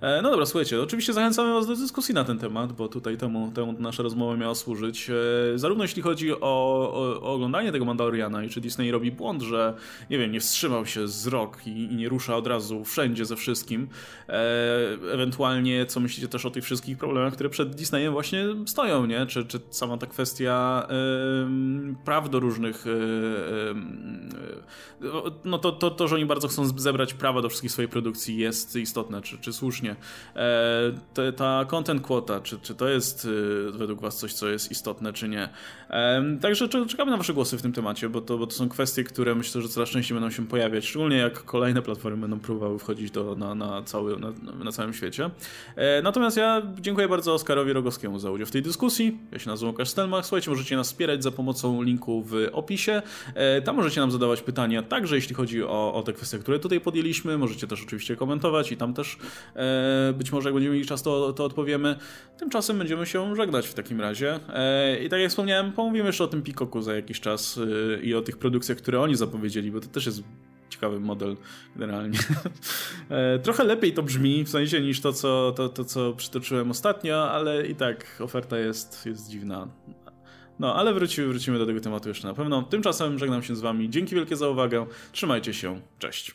E, no dobra, słuchajcie, oczywiście zachęcamy was do dyskusji na ten temat, bo tutaj temu, temu nasza rozmowa miała służyć. Zarówno jeśli chodzi o, o, o oglądanie tego Mandaloriana i czy Disney robi błąd, że, nie wiem, nie wstrzymał się z rok i, i nie rusza od razu wszędzie ze wszystkim. ewentualnie, co myślicie też o tych wszystkich problemach, które przed Disneyem właśnie stoją, nie? Czy, czy sama ta kwestia praw do różnych. No to, to, to, że oni bardzo chcą zebrać prawa do wszystkich swojej produkcji jest istotne, czy, czy słusznie. E, ta content quota, czy, czy to jest y, według Was coś, co jest istotne, czy nie. Także czekamy na Wasze głosy w tym temacie, bo to, bo to są kwestie, które myślę, że coraz częściej będą się pojawiać, szczególnie jak kolejne platformy będą próbowały wchodzić do, na, na, cały, na, na całym świecie. E, natomiast ja dziękuję bardzo Oskarowi Rogowskiemu za udział w tej dyskusji. Ja się nazywam Łukasz Stelmach. Słuchajcie, możecie nas wspierać za pomocą linku w opisie. E, tam możecie nam zadawać pytania, także jeśli chodzi o, o te kwestie, które tutaj podjęliśmy. Możecie też oczywiście komentować i tam też e, być może jak będziemy mieli czas, to, to odpowiemy. Tymczasem będziemy się żegnać w takim razie. E, I tak jak wspomniałem, pomówimy jeszcze o tym Pikoku za jakiś czas i o tych produkcjach, które oni zapowiedzieli, bo to też jest ciekawy model generalnie. Trochę lepiej to brzmi, w sensie niż to co, to, to, co przytoczyłem ostatnio, ale i tak oferta jest, jest dziwna. No, ale wrócimy, wrócimy do tego tematu jeszcze na pewno. Tymczasem żegnam się z wami. Dzięki wielkie za uwagę. Trzymajcie się. Cześć.